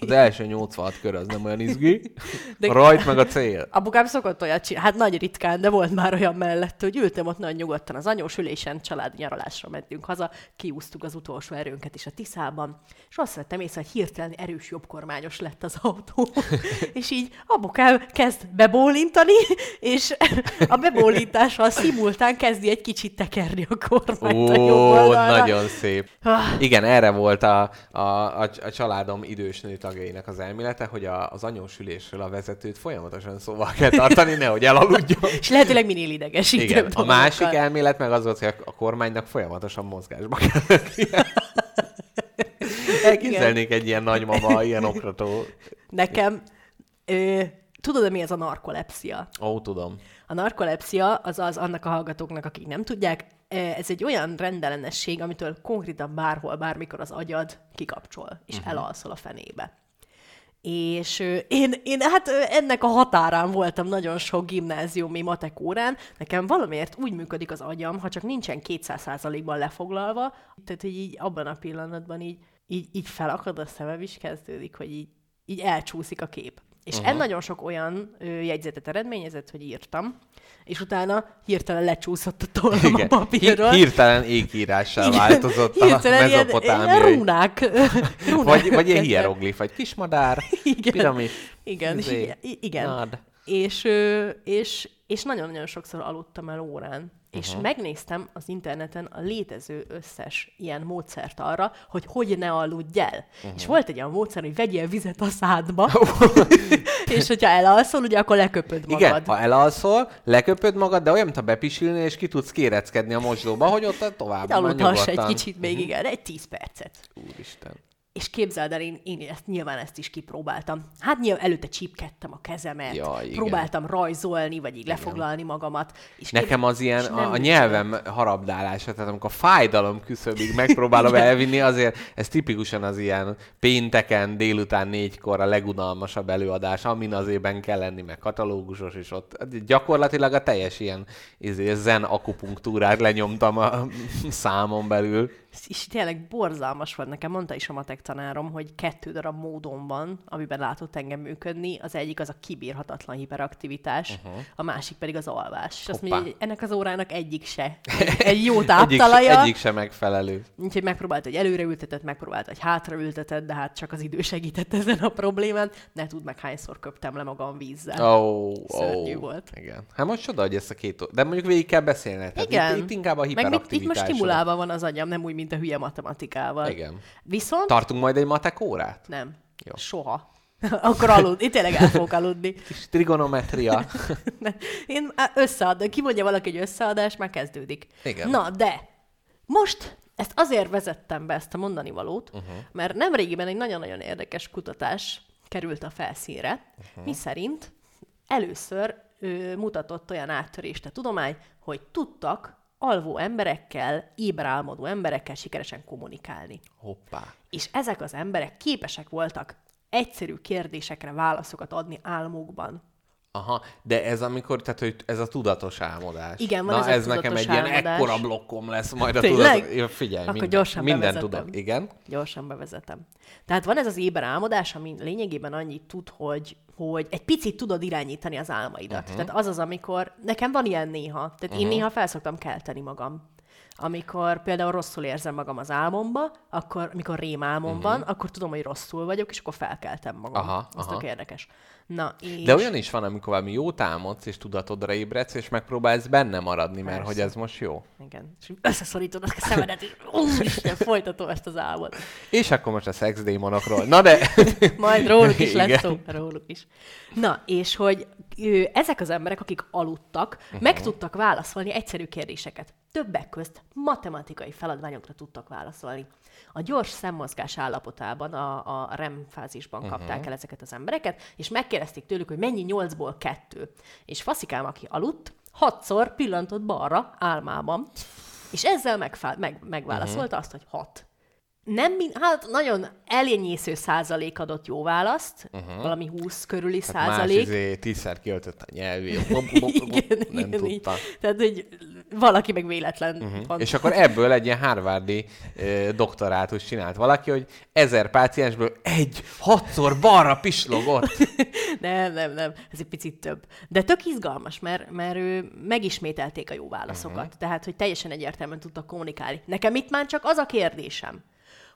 az első 86 kör az nem olyan izgi. De- rajt meg a cél. Apukám szokott olyat csinálni, hát nagy ritkán, de volt már olyan mellett, hogy ültem ott nagyon nyugodtan az anyós ülésen, családi nyaralásra mentünk haza, kiúztuk az utolsó erőnket is a Tiszában, és azt vettem észre, hogy hirtelen erős jobbkormányos lett az autó. *laughs* és így apukám kezd bebólintani, és a bebólintással szimultán kezdi egy kicsit tekerni a kormányt a jobb Ó, oldalra. nagyon szép. Ah. Igen, erre volt a, a, a, a családom idős nő tagjainak az elmélete, hogy a, az anyósülésről a vezetőt folyamatosan szóval kell tartani, nehogy elaludjon. És lehetőleg minél idegesítőbb Igen, a másik elmélet meg az volt, hogy a- a kormánynak folyamatosan mozgásba kell. *laughs* Elképzelnék egy ilyen nagymama, ilyen okrató. Nekem, ö, tudod, mi ez a narkolepsia? Ó, tudom. A narkolepsia az az annak a hallgatóknak, akik nem tudják, ö, ez egy olyan rendellenesség, amitől konkrétan bárhol, bármikor az agyad kikapcsol, és uh-huh. elalszol a fenébe. És én, én hát ennek a határán voltam nagyon sok gimnáziumi matek órán. Nekem valamiért úgy működik az agyam, ha csak nincsen 200%-ban lefoglalva, tehát hogy így abban a pillanatban így, így, így felakad a szemem, is kezdődik, hogy így, így elcsúszik a kép. És uh-huh. en nagyon sok olyan ö, jegyzetet eredményezett, hogy írtam, és utána hirtelen lecsúszott a tollam a Igen. papírról. Hi- hirtelen égírással változott a Hirtelen ilyen, ilyen mezopotámiai. rúnák. rúnák Vagy, vagy ilyen hieroglif, vagy kismadár, Igen. piramis. Igen, izé, igen. Nád. És, és, és nagyon-nagyon sokszor aludtam el órán. És Mhm. megnéztem az interneten a létező összes ilyen módszert arra, hogy hogy ne aludj el. Mhm. És volt egy olyan módszer, hogy vegyél vizet a szádba, *laughs* *laughs* és hogyha elalszol, ugye akkor leköpöd magad. Igen, ha elalszol, leköpöd magad, de olyan, mintha bepisilnél, és ki tudsz kéreckedni a mosdóba, hogy ott tovább Aludhass egy kicsit még, igen, egy tíz percet. Úristen. És képzeld el, én, én ezt, nyilván ezt is kipróbáltam. Hát nyilván előtte csípkedtem a kezemet, Ja, igen. próbáltam rajzolni, vagy így lefoglalni magamat. És Nekem az ilyen, a, a nyelvem harabdálása, tehát amikor a fájdalom küszöbig megpróbálom *laughs* elvinni, azért ez tipikusan az ilyen pénteken délután négykor a legunalmasabb előadás, amin az évben kell lenni, meg katalógusos, és ott gyakorlatilag a teljes ilyen izé, zen akupunktúrát lenyomtam a *laughs* számon belül. És tényleg borzalmas volt. Nekem mondta is a matek tanárom, hogy kettő darab módon van, amiben látott engem működni. Az egyik az a kibírhatatlan hiperaktivitás, uh-huh. a másik pedig az alvás. És azt mondja, hogy ennek az órának egyik se. *laughs* Egy jó Egyik, táptalaja. egyik sem megfelelő. Úgyhogy megpróbált, hogy előreültetett, megpróbált, hogy hátraültetett, de hát csak az idő segített *laughs* ezen a problémán. Ne tudd meg, hányszor köptem le magam vízzel. Oh, Szörnyű oh, volt. Igen. Hát most csoda, hogy ezt a két... De mondjuk végig kell beszélni. Tehát Igen. Itt, itt inkább a Meg mit, itt hiperaktivitás. most stimulálva van az agyam, nem úgy, mint a hülye matematikával. Igen. Viszont Tartunk majd egy matek órát? nem. Jó. Soha. *laughs* Akkor aludni, tényleg el fogok aludni. *laughs* Kis trigonometria. *laughs* Én összead, kimondja valaki egy összeadás, már kezdődik. Igen. Na, de most ezt azért vezettem be, ezt a mondani valót, uh-huh. mert nemrégiben egy nagyon-nagyon érdekes kutatás került a felszínre, uh-huh. mi szerint először ö, mutatott olyan áttörést a tudomány, hogy tudtak alvó emberekkel, éberálmodó emberekkel sikeresen kommunikálni. Hoppá. És ezek az emberek képesek voltak egyszerű kérdésekre válaszokat adni álmukban. Aha, de ez amikor, tehát hogy ez a tudatos álmodás. Igen, van Na, ez ez nekem egy tudatos ilyen álmodás. ekkora blokkom lesz majd a Tényleg? tudatos. Ja, figyelj, Akkor minden, gyorsan minden bevezetem. tudok. Igen. Gyorsan bevezetem. Tehát van ez az éber álmodás, ami lényegében annyit tud, hogy, hogy egy picit tudod irányítani az álmaidat. Uh-huh. Tehát az az, amikor, nekem van ilyen néha, tehát uh-huh. én néha felszoktam kelteni magam. Amikor például rosszul érzem magam az álmomba, akkor, amikor rémálmom uh-huh. van, akkor tudom, hogy rosszul vagyok, és akkor felkeltem magam. Aha, Az aha. tök érdekes. Na, és... De olyan is van, amikor valami jót álmodsz, és tudatodra ébredsz, és megpróbálsz benne maradni, mert Persze. hogy ez most jó. Igen. És összeszorítod a szemedet, és úristen, folytatom ezt az álmot. És akkor most a szexdémonokról. Na de... *laughs* Majd róluk is lesz Igen. szó, róluk is. Na, és hogy ö, ezek az emberek, akik aludtak, uh-huh. meg tudtak válaszolni egyszerű kérdéseket. Többek közt matematikai feladványokra tudtak válaszolni. A gyors szemmozgás állapotában, a, a REM fázisban uh-huh. kapták el ezeket az embereket, és megkérdezték tőlük, hogy mennyi nyolcból kettő. És faszikám, aki aludt, hatszor pillantott balra álmában, és ezzel megfá- meg, megválaszolta uh-huh. azt, hogy hat. Nem, min- hát nagyon eljenyésző százalék adott jó választ, uh-huh. valami 20 körüli Hát más százalék. izé tízszer kiöltött a nyelvét. *laughs* igen, nem igen, tudta. így. Tehát, hogy valaki meg véletlen uh-huh. van. És akkor ebből egy ilyen Harvardi ö, doktorátus csinált valaki, hogy ezer páciensből egy hatszor balra pislogott. *laughs* Nem, nem, nem, ez egy picit több. De tök izgalmas, mert, mert ő megismételték a jó válaszokat. Uh-huh. Tehát, hogy teljesen egyértelműen tudtak kommunikálni. Nekem itt már csak az a kérdésem,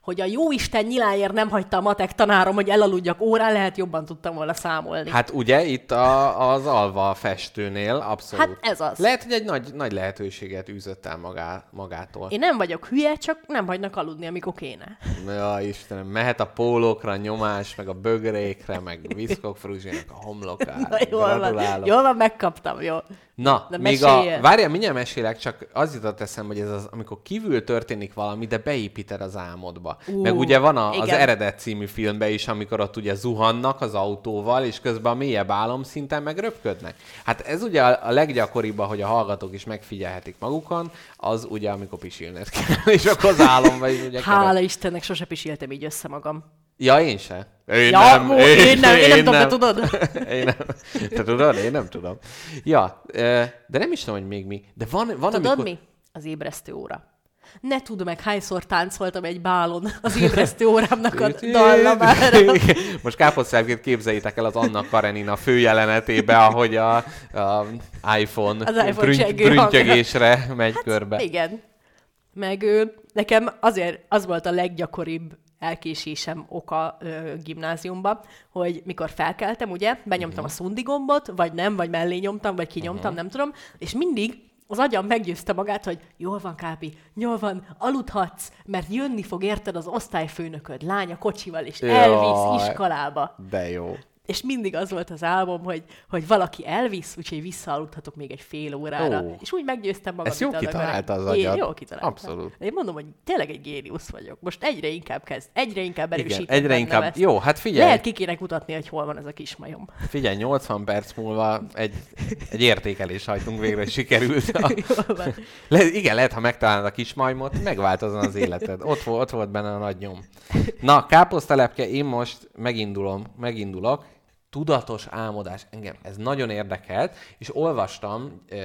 hogy a jó Isten nyiláért nem hagyta a matek tanárom, hogy elaludjak órán, lehet jobban tudtam volna számolni. Hát ugye itt a, az alva festőnél abszolút. Hát ez az. Lehet, hogy egy nagy, nagy lehetőséget űzött el magá, magától. Én nem vagyok hülye, csak nem hagynak aludni, amikor kéne. Ja, Istenem, mehet a pólókra nyomás, meg a bögrékre, meg viszkok fruzsinak a homlokára. Na, jól van, jól van, megkaptam, jó. Na, De még a... Várjál, mindjárt mesélek, csak az jutott eszembe, hogy ez az, amikor kívül történik valami, de beépíted az álmodba. Ú, Meg ugye van a, az eredet című filmben is, amikor ott ugye zuhannak az autóval, és közben a mélyebb álomszinten meg röpködnek. Hát ez ugye a, leggyakoribb, hogy a hallgatók is megfigyelhetik magukon, az ugye, amikor pisilned kell, *laughs* és akkor az álomba is ugye Hála kerül. Istennek, sose pisiltem így össze magam. Ja, én se. Én Ja, ó, én nem, én nem tudom, te tudod? *laughs* Én nem. Te tudod? Én nem tudom. Ja, de nem is tudom, hogy még mi. De van, van Tudod amikor... mi? Az ébresztő óra. Ne tudom meg, hányszor táncoltam egy bálon az *laughs* ébresztő órámnak a dallamára. *laughs* Most káposztárként képzeljétek el az Anna Karenina főjelenetébe, ahogy a, a iPhone, Az iPhone brünty- csengő brüntjögésre megy körbe. Igen. Meg ő, nekem azért az volt a leggyakoribb elkésésem oka ö, gimnáziumba, hogy mikor felkeltem, ugye, benyomtam Mhm. a szundi gombot, vagy nem, vagy mellé nyomtam, vagy kinyomtam, nem tudom, és mindig az agyam meggyőzte magát, hogy jól van, Kápi, jól van, aludhatsz, mert jönni fog érted az osztályfőnököd, lánya kocsival, és elvisz Jaj. iskolába. De jó. És mindig az volt az álmom, hogy, hogy valaki elvisz, úgyhogy visszaaludhatok még egy fél órára. Ó. És úgy meggyőztem magam. Ezt jó kitalálta az Én agyad. Jó kitaláltam. Abszolút. Én mondom, hogy tényleg egy géniusz vagyok. Most egyre inkább kezd, egyre inkább Igen, erősítem egyre bennem inkább. Ezt. Jó, hát figyelj. Lehet ki kéne kutatni, hogy hol van ez a kismajom. Figyelj, 80 perc múlva egy, egy értékelés hajtunk végre, hogy sikerült. A... *laughs* Le, igen, lehet, ha megtalálod a kismajmot, megváltozna az életed. Ott, volt, ott volt benne a nagy nyom. Na, káposztelepke, én most megindulom, megindulok. Tudatos álmodás, engem ez nagyon érdekelt, és olvastam, e,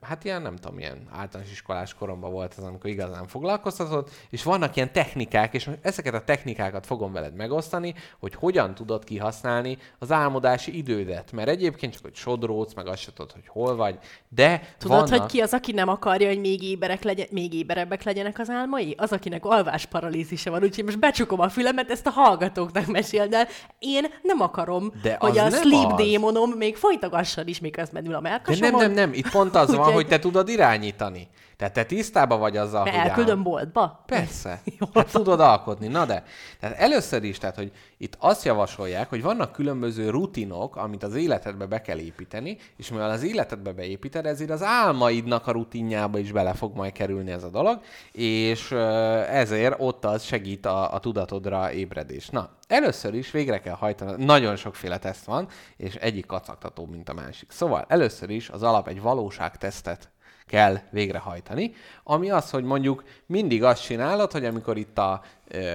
hát ilyen, nem tudom, ilyen általános iskolás koromban volt az, amikor igazán foglalkoztatott, és vannak ilyen technikák, és most ezeket a technikákat fogom veled megosztani, hogy hogyan tudod kihasználni az álmodási idődet, mert egyébként csak, hogy sodródsz, meg azt se tudod, hogy hol vagy, de Tudod, vannak... hogy ki az, aki nem akarja, hogy még, éberek legyen, még éberebbek legyenek az álmai? Az, akinek alvásparalízise van, úgyhogy most becsukom a fülemet, ezt a hallgatóknak meséld el. Én nem akarom, De hogy a sleep az. démonom még folytagasson is, miközben ül a De melkasomon. nem, nem, nem, itt pont az van, hogy te tudod irányítani. Tehát te tisztában vagy azzal, Mert hogy elküldöm áll- boltba? Persze. *laughs* Jól Hát tudod alkotni. Na de. Tehát először is, tehát, hogy itt azt javasolják, hogy vannak különböző rutinok, amit az életedbe be kell építeni, és mivel az életedbe beépíted, ezért az álmaidnak a rutinjába is bele fog majd kerülni ez a dolog, és ezért ott az segít a, a tudatodra ébredés. Na, először is végre kell hajtani, nagyon sokféle teszt van, és egyik kacagtató, mint a másik. Szóval először is az alap egy valóságtesztet kell végrehajtani, ami az, hogy mondjuk mindig azt csinálod, hogy amikor itt a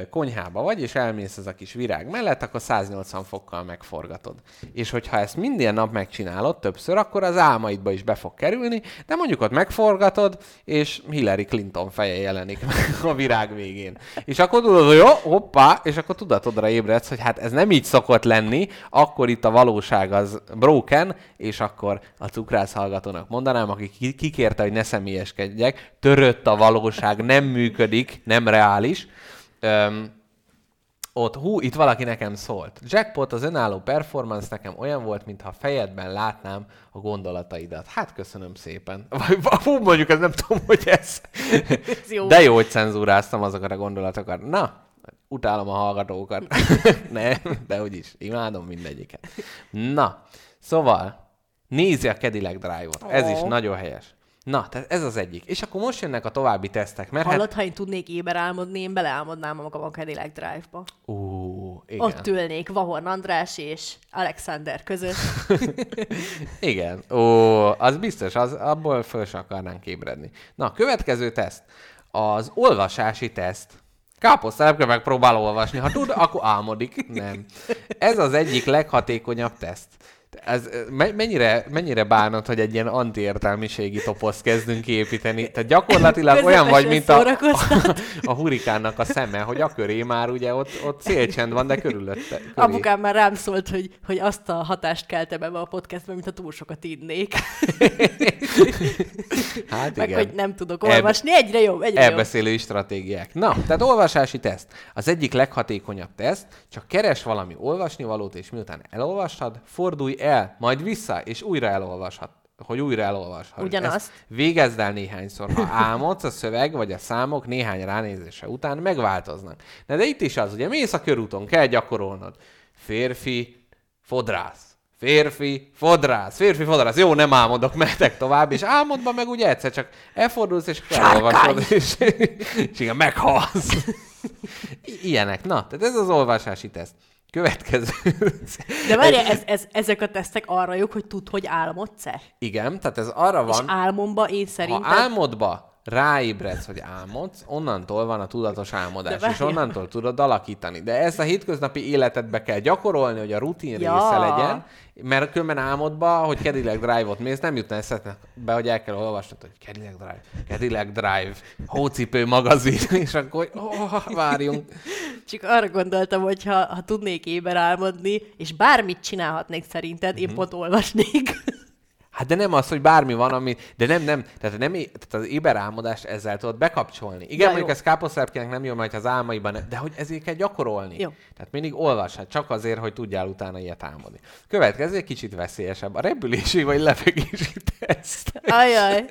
konyhába vagy, és elmész ez a kis virág mellett, akkor 180 fokkal megforgatod. És hogyha ezt minden nap megcsinálod többször, akkor az álmaidba is be fog kerülni, de mondjuk ott megforgatod, és Hillary Clinton feje jelenik meg a virág végén. És akkor tudod, hogy jó, hoppá, és akkor tudatodra ébredsz, hogy hát ez nem így szokott lenni, akkor itt a valóság az broken, és akkor a cukrász hallgatónak mondanám, aki ki- kikérte, hogy ne személyeskedjek, törött a valóság, nem működik, nem reális. Öm, ott, hú, itt valaki nekem szólt. Jackpot, az önálló performance nekem olyan volt, mintha fejedben látnám a gondolataidat. Hát köszönöm szépen. *laughs* Vagy, hú, mondjuk, ez nem tudom, hogy ez. Ez jó. De jó, hogy cenzúráztam azokat a gondolatokat. Na, utálom a hallgatókat. *laughs* nem, de úgyis, imádom mindegyiket. Na, szóval, nézi a Cadillac Drive-ot. Ez is nagyon helyes. Na, tehát ez az egyik. És akkor most jönnek a további tesztek, mert hát... Hallod, ha én tudnék éber álmodni, én beleálmodnám magam a Cadillac Drive-ba. Ú, igen. Ott ülnék Vahorn András és Alexander között. *laughs* Igen. Ó, az biztos, az, abból föl se akarnánk ébredni. Na, következő teszt. Az olvasási teszt. Káposztelepke megpróbál olvasni. Ha tud, akkor álmodik. Nem. Ez az egyik leghatékonyabb teszt. Ez me- mennyire, mennyire bánod, hogy egy ilyen antiértelmiségi toposzt kezdünk építeni? Tehát gyakorlatilag olyan vagy, mint a, a, *laughs* a hurikánnak a szeme, hogy a köré már ugye ott, ott szélcsend van, de körülötte. Köré. Apukám már rám szólt, hogy, hogy azt a hatást keltem ebbe a podcastbe, mint ha túl sokat innék. *laughs* Hát Meg igen. hogy nem tudok olvasni. Egyre jobb, egyre jobb. Elbeszélői stratégiák. Na, tehát olvasási teszt. Az egyik leghatékonyabb teszt, csak keres valami olvasnivalót, és miután elolvastad, fordulj el, majd vissza, és újra elolvashat hogy újra elolvashat. Ugyanazt. Ezt végezd el néhányszor. Ha álmodsz, a szöveg vagy a számok néhány ránézése után megváltoznak. De, de itt is az, ugye mész a körúton, kell gyakorolnod. Férfi, fodrász. Férfi, fodrász, férfi, fodrász. Jó, nem álmodok, mehetek tovább, és álmodva meg ugye egyszer csak elfordulsz, és elolvasod, és, és igen, meghalsz. Ilyenek. Na, tehát ez az olvasási teszt. Következő. De várj, ez, ez, ezek a tesztek arra jók, hogy tudd, hogy álmodsz-e? Igen, tehát ez arra És van, álmomba én ha szerintem... álmodba ráébredsz, hogy álmodsz, onnantól van a tudatos álmodás, és onnantól tudod alakítani. De ezt a hétköznapi életedbe kell gyakorolni, hogy a rutin Ja. része legyen, mert különben álmodba, hogy Cadillac Drive-ot mész, nem jutna eszedbe, be, hogy el kell olvasnod, hogy Cadillac Drive, Cadillac Drive, hócipő magazin, *laughs* és akkor, oh, várjunk. Csak arra gondoltam, hogy ha, ha tudnék éber álmodni, és bármit csinálhatnék szerinted, én pont olvasnék. Hát de nem az, hogy bármi van, ami... De nem, nem. Tehát, nem, tehát az éberálmodást ezzel tudod bekapcsolni. Igen, Ja, mondjuk jó. ez káposztelepkének nem jó, mert az álmaiban... nem- De hogy ezért kell gyakorolni. Jó. Tehát mindig olvashat, csak azért, hogy tudjál utána ilyet álmodni. Következő egy kicsit veszélyesebb. A repülési vagy lefekvési teszt. Ajaj.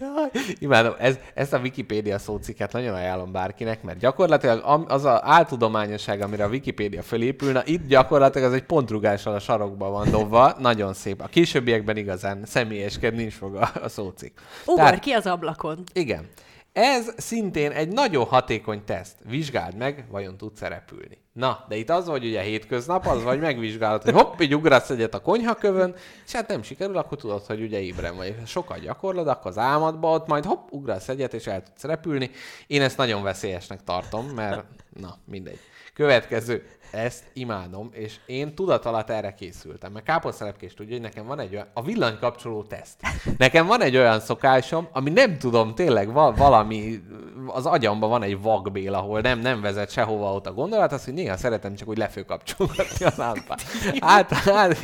Jaj, Imádom, ez, ezt a Wikipédia szócikket nagyon ajánlom bárkinek, mert gyakorlatilag az a áltudományosság, amire a Wikipédia fölépül, na itt gyakorlatilag az egy pontrugással a sarokba van dobva, nagyon szép. A későbbiekben igazán személyeskedni is fog a, a szócik. Ugor ki az ablakon. Igen. Ez szintén egy nagyon hatékony teszt. Vizsgáld meg, vajon tudsz repülni. Na, de itt az, hogy ugye hétköznap, az vagy megvizsgálod, hogy hopp, így ugrasz egyet a konyhakövön, és hát nem sikerül, akkor tudod, hogy ugye ébren vagy. Ha sokat gyakorlod, akkor az álmadba ott majd hopp, ugrasz egyet, és el tudsz repülni. Én ezt nagyon veszélyesnek tartom, mert na, mindegy. Következő. Ezt imádom, és én tudat alatt erre készültem. Mert káposztelepkés tudja, hogy nekem van egy olyan, a villanykapcsoló teszt. Nekem van egy olyan szokásom, ami nem tudom, tényleg va- valami, az agyamban van egy vagbél, ahol nem, nem vezet sehova ott a gondolat, az, hogy néha szeretem csak úgy lefőkapcsolgatni a lámpát. Hát, hát,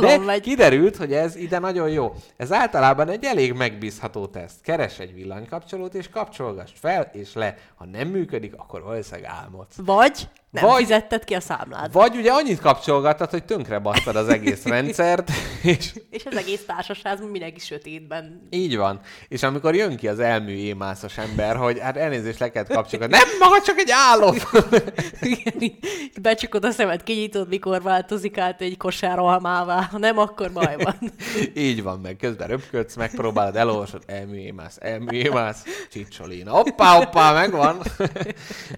de kiderült, hogy ez ide nagyon jó. Ez általában egy elég megbízható teszt. Keres egy villanykapcsolót, és kapcsolgass fel és le. Ha nem működik, akkor valószínűleg álmodsz. Vagy nem Vagy- fizetted ki a számlát. Vagy ugye annyit kapcsolgattad, hogy tönkre basztad az egész *laughs* rendszert, és És az egész társaságban mindenki sötétben. így van. És amikor jön ki az elmű émászos ember, hogy hát elnézést le kellett kapcsolgatni. Nem, maga csak egy álom! *laughs* Igen, Becsukod a szemed, kinyitod, mikor változik át egy kosár almává. Ha nem, akkor baj van. *laughs* így van, meg közben röpködsz, megpróbálod, elolvasod, elmű émász, elmű émász, csicsolina. Hoppá, hoppá, megvan.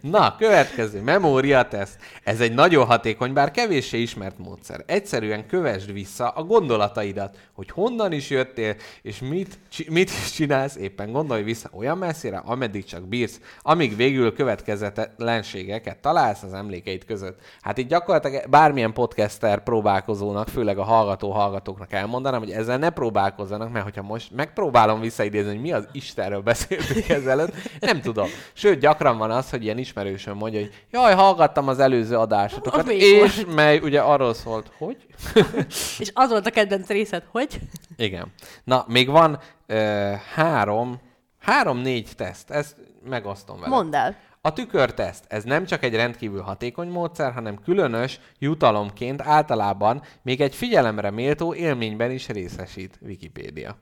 Na, következő, memória teszt. Ez egy nagyon hatékony, bár kevéssé ismert módszer. Egyszerűen kövesd vissza a gondolataidat, hogy honnan is jöttél, és mit, mit is csinálsz, éppen gondolj vissza olyan messzire, ameddig csak bírsz, amíg végül következetlenségeket találsz az emlékeid között. Hát itt gyakorlatilag bármilyen podcaster próbálkozónak, főleg a hallgató-hallgatóknak elmondanám, hogy ezzel ne próbálkozzanak, mert hogyha most megpróbálom visszaidézni, hogy mi az Istenről beszéltünk *laughs* ezelőtt, nem tudom. Sőt, gyakran van az, hogy ilyen ismerősöm mondja, hogy jaj, hallgattam az előző Amelyik és volt? mely ugye arról szólt, hogy? *laughs* És az volt a kedvenc részed, hogy? Igen. Na, még van ö, három, három-négy teszt, ezt megosztom vele. Mondd el. A tükörteszt, ez nem csak egy rendkívül hatékony módszer, hanem különös jutalomként általában még egy figyelemre méltó élményben is részesít Wikipédia.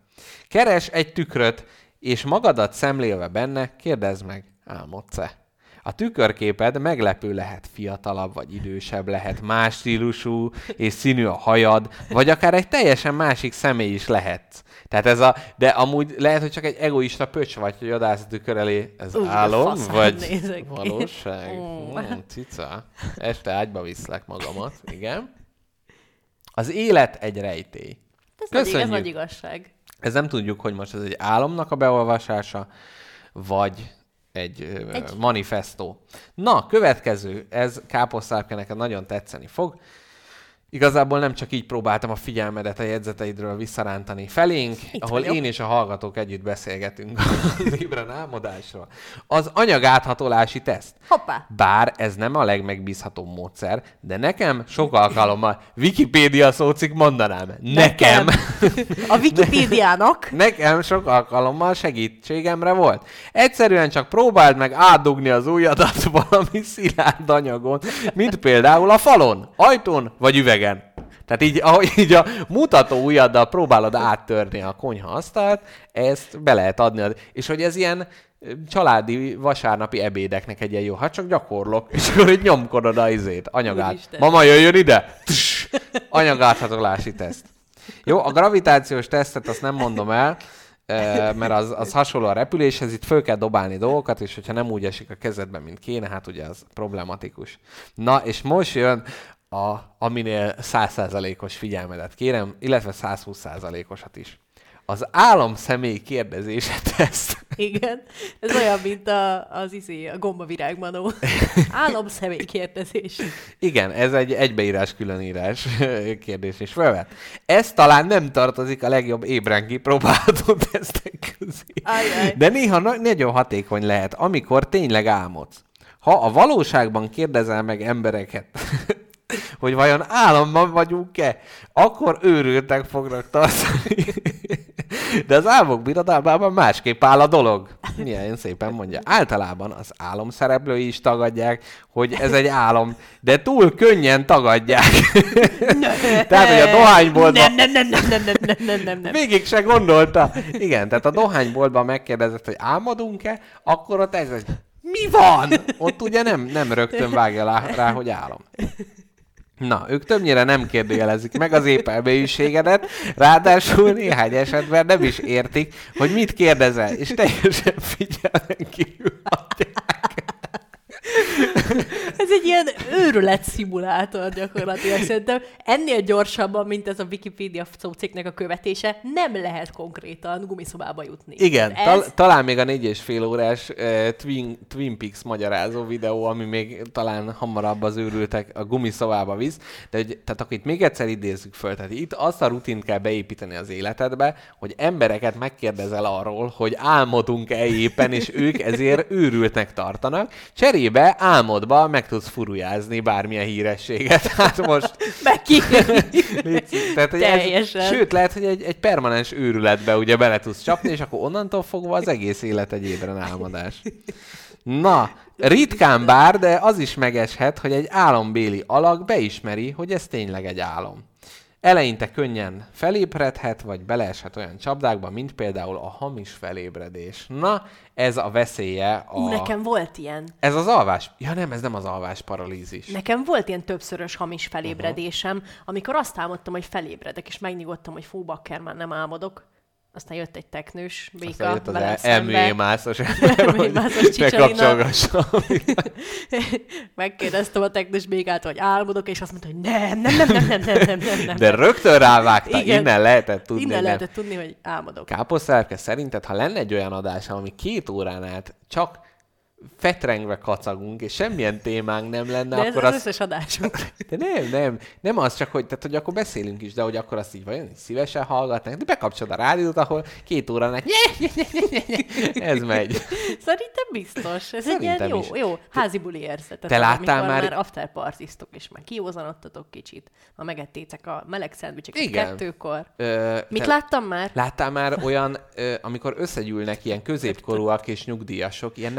Keres egy tükröt, és magadat szemlélve benne, kérdezd meg, álmodsz-e? A tükörképed meglepő lehet, fiatalabb vagy idősebb lehet, más stílusú és színű a hajad, vagy akár egy teljesen másik személy is lehet. Tehát ez a, de amúgy lehet, hogy csak egy egoista pöcs vagy, hogy odállsz a tükör elé, ez Ú, de álom, vagy valóság? Ú. Hmm, cica. Este ágyba viszlek magamat, igen. Az élet egy rejtély. Ez, nagy, ez Köszönjük. nagy igazság. Ez nem tudjuk, hogy most ez egy álomnak a beolvasása, vagy egy, egy. Manifestó. Na, következő, ez káposztárke neked nagyon tetszeni fog. Igazából nem csak így próbáltam a figyelmedet a jegyzeteidről visszarántani felénk, Itt ahol vagyok. én és a hallgatók együtt beszélgetünk *laughs* az Ébren álmodásról. Az anyagáthatolási teszt. Hoppá! Bár ez nem a legmegbízhatóbb módszer, de nekem sok alkalommal Wikipédia szócik mondanám. Nekem! A Wikipédiának *laughs* Nekem sok alkalommal segítségemre volt. Egyszerűen csak próbáld meg átdugni az ujjadat *laughs* valami szilárd anyagon, mint például a falon, ajtón vagy üvegen. Tehát így, ahogy így a mutató ujjaddal próbálod áttörni a konyha asztalt, ezt be lehet adni. És hogy ez ilyen családi vasárnapi ebédeknek egy ilyen jó, hát csak gyakorlok, és akkor így nyomkodod a izét, anyagát. Úristen. Mama jöjjön ide! Tss! Anyagáthatolási teszt. Jó, a gravitációs tesztet azt nem mondom el, mert az, az hasonló a repüléshez, itt föl kell dobálni dolgokat, és hogyha nem úgy esik a kezedben, mint kéne, hát ugye az problematikus. Na, és most jön a, aminél 100%-os figyelmedet kérem, illetve 120%-osat is. Az álom személy kérdezése teszt. Igen. Ez olyan, mint a, az izé, a gombavirágmanó. Álom személy kérdezés. Igen, ez egy egybeírás különírás kérdés is felvet. Ez talán nem tartozik a legjobb ébren kipróbálható tesztek közé. Ajaj. De néha na- nagyon hatékony lehet, amikor tényleg álmodsz. Ha a valóságban kérdezel meg embereket, hogy vajon álomban vagyunk-e, akkor őrültek fognak tartani. De az álmok birodalmában másképp áll a dolog. Milyen szépen mondja. Általában az álom szereplői is tagadják, hogy ez egy álom, de túl könnyen tagadják. Tehát, hogy a dohányboltban... Nem, nem, nem, nem, nem, nem, nem, nem, nem. Végig se gondolta. Igen, tehát a dohányboltban megkérdezett, hogy álmodunk-e, akkor ott ez, mi van? Ott ugye nem, nem rögtön vágja rá, rá, hogy álom. Na, ők többnyire nem kérdőjelezik meg az épelmélyűségedet, ráadásul néhány esetben nem is értik, hogy mit kérdezel, és teljesen figyelmen kívül hagyják. Egy ilyen őrület szimulátor gyakorlatilag. Szerintem ennél gyorsabban, mint ez a Wikipedia szóciknek a követése, nem lehet konkrétan gumiszobába jutni. Igen, ez, tal- talán még a négy és fél órás uh, Twin, Twin Peaks magyarázó videó, ami még talán hamarabb az őrültek a gumiszobába visz, de hogy, tehát akkor itt még egyszer idézzük föl, tehát itt azt a rutint kell beépíteni az életedbe, hogy embereket megkérdezel arról, hogy álmodunk-e éppen, és ők ezért őrültnek tartanak, cserébe álmodba meg tudsz furujázni bármilyen hírességet. *laughs* Hát most meg ki... tehát, hogy ez, Teljesen. sőt, lehet, hogy egy, egy permanens őrületbe ugye bele tudsz csapni, és akkor onnantól fogva az egész élet egy ébren álmodás. Na, ritkán bár, de az is megeshet, hogy egy álombéli alak beismeri, hogy ez tényleg egy álom. Eleinte könnyen felébredhet, vagy beleeshet olyan csapdákba, mint például a hamis felébredés. Na, ez a veszélye a... Ú, nekem volt ilyen. Ez az alvás... Ja nem, ez nem az alvás paralízis. Nekem volt ilyen többszörös hamis felébredésem, amikor azt álmodtam, hogy felébredek, és megnyugodtam, hogy fú, bakker, már nem álmodok aztán jött egy teknős béka. Aztán jött az el, elműémászos *laughs* *laughs* *laughs* Megkérdeztem a teknős békát, hogy álmodok, és azt mondta, hogy nem, nem, nem, nem, nem, nem, nem, nem. De rögtön rávágta, Igen, innen lehetett tudni. Innen lehetett tudni, hogy álmodok. Káposztárke, szerinted, ha lenne egy olyan adás, ami két órán át csak fetrengve kacagunk, és semmilyen témánk nem lenne, De ez akkor az azt... összes adásunk. *laughs* De nem, nem, nem az csak, hogy, tehát, hogy akkor beszélünk is, de hogy akkor azt így vajon így szívesen hallgatnánk, de bekapcsolod a rádiót, ahol két órán át ez megy. Szerintem biztos. Ez Szerintem egy ilyen jó, jó házi buli érzet. Te láttál már- már after partiztok, és már kiózanodtatok kicsit. Ma megettétek a meleg szendvicseket Igen. kettőkor. Ö, Mit te- láttam már? Láttál már olyan, ö, amikor összegyűlnek ilyen középkorúak és nyugdíjasok, ilyen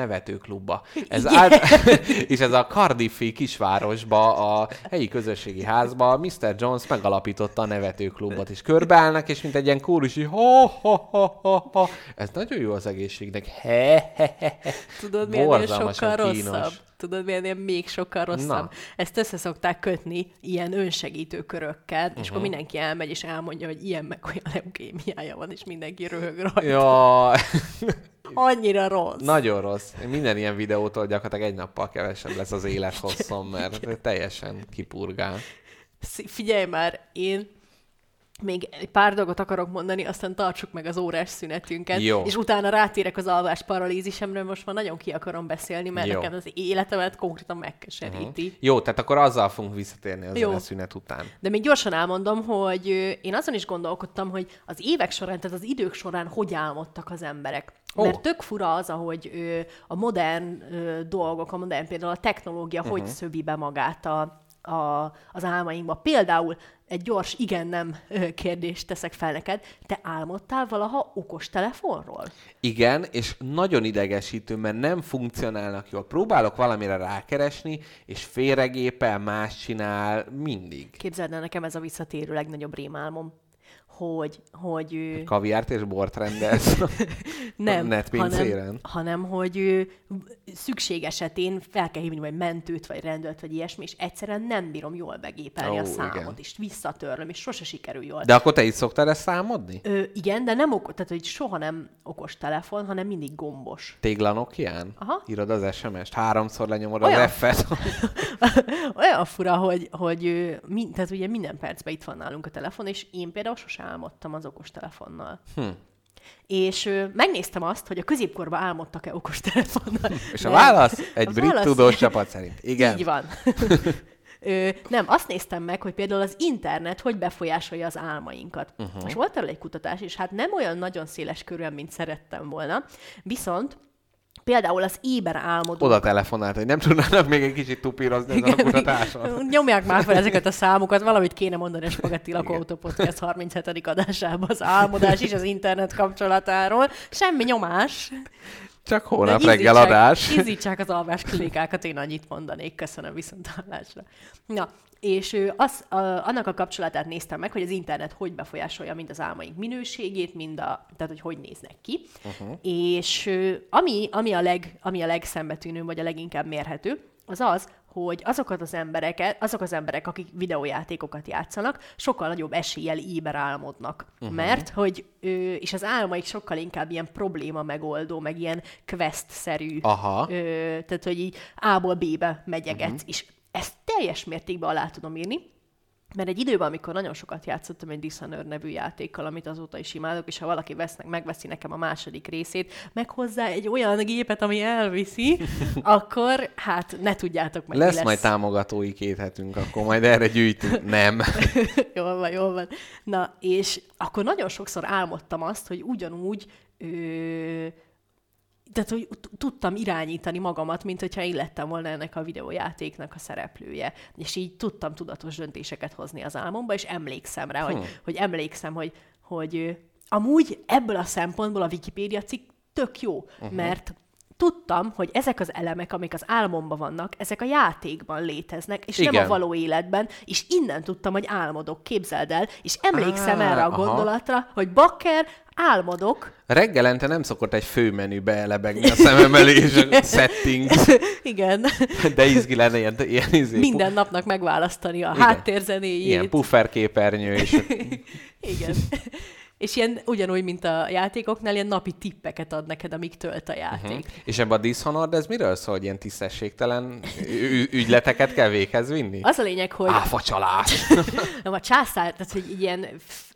nevetőklubba. Ez át, *laughs* és ez a Cardiffi kisvárosba, a helyi közösségi házba Mr. Jones megalapította a nevetőklubot, és körbeállnak, és mint egy ilyen kórus, így ha, ha, ha, ha, ha. Ez nagyon jó az egészségnek. He, he, he, he. Tudod, Borzalmasan sokkal kínos. rosszabb? Tudod, milyen még sokkal rosszabb? Na. Ezt össze szokták kötni ilyen önsegítő körökkel, és Mhm. akkor mindenki elmegy, és elmondja, hogy ilyen meg olyan leukémiája van, és mindenki röhög rajta. Ja, Annyira rossz. nagyon rossz. Minden ilyen videótól gyakorlatilag egy nappal kevesebb lesz az élethosszom, mert teljesen kipurgál. Figyelj már, én még egy pár dolgot akarok mondani, aztán tartsuk meg az órás szünetünket, Jó. és utána rátérek az alvás paralízisemről, most már nagyon ki akarom beszélni, mert Jó. nekem az életemet konkrétan megkeseríti. Jó, tehát akkor azzal fogunk visszatérni az a szünet után. De még gyorsan elmondom, hogy én azon is gondolkodtam, hogy az évek során, tehát az idők során hogy álmodtak az emberek. Ó. Mert tök fura az, ahogy ö, a modern ö, dolgok, a modern például a technológia, uh-huh. hogy szövi be magát a, a, az álmainkba. Például egy gyors igen-nem kérdést teszek fel neked. Te álmodtál valaha okos telefonról? Igen, és nagyon idegesítő, mert nem funkcionálnak jól. Próbálok valamire rákeresni, és félregépel, más csinál, mindig. Képzeld el, nekem ez a visszatérő legnagyobb rémálmom, hogy, hogy ő... Kaviárt és bort rendelsz. *laughs* Nem, hanem, hanem, hogy ő, szükség esetén fel kell hívni vagy mentőt, vagy rendőrt, vagy ilyesmi, és egyszerűen nem bírom jól begépelni Ó, a számot, igen. és visszatörlöm, és sose sikerül jól. De akkor te is szoktál ezt számodni? Ö, igen, de nem okos, tehát hogy soha nem okos telefon, hanem mindig gombos. Tégla Nokián? Aha. Írod az SMS-t, háromszor lenyomod Olyan. az F-et. *laughs* Olyan fura, hogy, hogy ö, mi, tehát ugye minden percben itt van nálunk a telefon, és én például sose álmodtam az okos telefonnal. Hm. És ö, megnéztem azt, hogy a középkorban álmodtak-e okos telefonnal. És a válasz? Egy A brit válasz- tudós csapat szerint. Igen. Így van. *laughs* Ö, nem, azt néztem meg, hogy például az internet hogy befolyásolja az álmainkat. Uh-huh. És volt erről egy kutatás, és hát nem olyan nagyon széles körülön, mint szerettem volna, viszont például az éber álmodó Oda telefonált, hogy nem tudnának még egy kicsit tupírozni ezen a kutatáson. *laughs* Nyomják már fel ezeket a számokat, valamit kéne mondani a Spagetti Lakóautó Podcast 37. adásában az álmodás és az internet kapcsolatáról. Semmi nyomás. Csak holnap De reggel adás. Izzítsák az alvás klinikákat, én annyit mondanék. Köszönöm viszont hallásra. Na, és ő az, a, annak a kapcsolatát néztem meg, hogy az internet hogy befolyásolja mind az álmaink minőségét, mind a, tehát hogy hogy néznek ki. Uh-huh. És ami, ami, a leg, ami a legszembetűnőbb, vagy a leginkább mérhető, az az, hogy azokat az embereket, azok az emberek, akik videójátékokat játszanak, sokkal nagyobb eséllyel éber álmodnak. Uh-huh. Mert, hogy, ö, és az álmaik sokkal inkább ilyen probléma megoldó, meg ilyen quest-szerű. Aha. Ö, tehát, hogy így A-ból B-be megyegetsz. Uh-huh. És ezt teljes mértékben alá tudom írni, mert egy időben, amikor nagyon sokat játszottam egy Dishonored nevű játékkal, amit azóta is imádok, és ha valaki vesznek, megveszi nekem a második részét, meg hozzá egy olyan gépet, ami elviszi, *laughs* akkor hát ne tudjátok meg, Lesz lesz. majd támogatói két hetünk, akkor majd erre gyűjtünk. Nem. *laughs* jól van, jól van. Na, és akkor nagyon sokszor álmodtam azt, hogy ugyanúgy ö, tehát, hogy tudtam irányítani magamat, mint hogyha én lettem volna ennek a videójátéknak a szereplője. És így tudtam tudatos döntéseket hozni az álmomba, és emlékszem rá, hogy, hogy emlékszem, hogy, hogy amúgy ebből a szempontból a Wikipédia cikk tök jó, uh-huh. mert tudtam, hogy ezek az elemek, amik az álmomban vannak, ezek a játékban léteznek, és Igen. nem a való életben, és innen tudtam, hogy álmodok, képzeld el, és emlékszem Á, erre a aha. gondolatra, hogy bakker, álmodok, Reggelente nem szokott egy főmenübe elebegni a szemem elé, és settings. *laughs* igen, De izgi lenne ilyen, ilyen izé, minden napnak megválasztani a Igen. háttérzenéjét. ilyen pufferképernyő, és *laughs* Igen. És ilyen ugyanúgy, mint a játékoknál, ilyen napi tippeket ad neked, amíg tölt a játék. Uh-huh. És ebben a Dishonored, ez miről szól, hogy ilyen tisztességtelen ügyleteket kell véghez vinni? Az a lényeg, hogy Áfacsalás! *laughs* nem, a császár, tehát hogy egy ilyen f-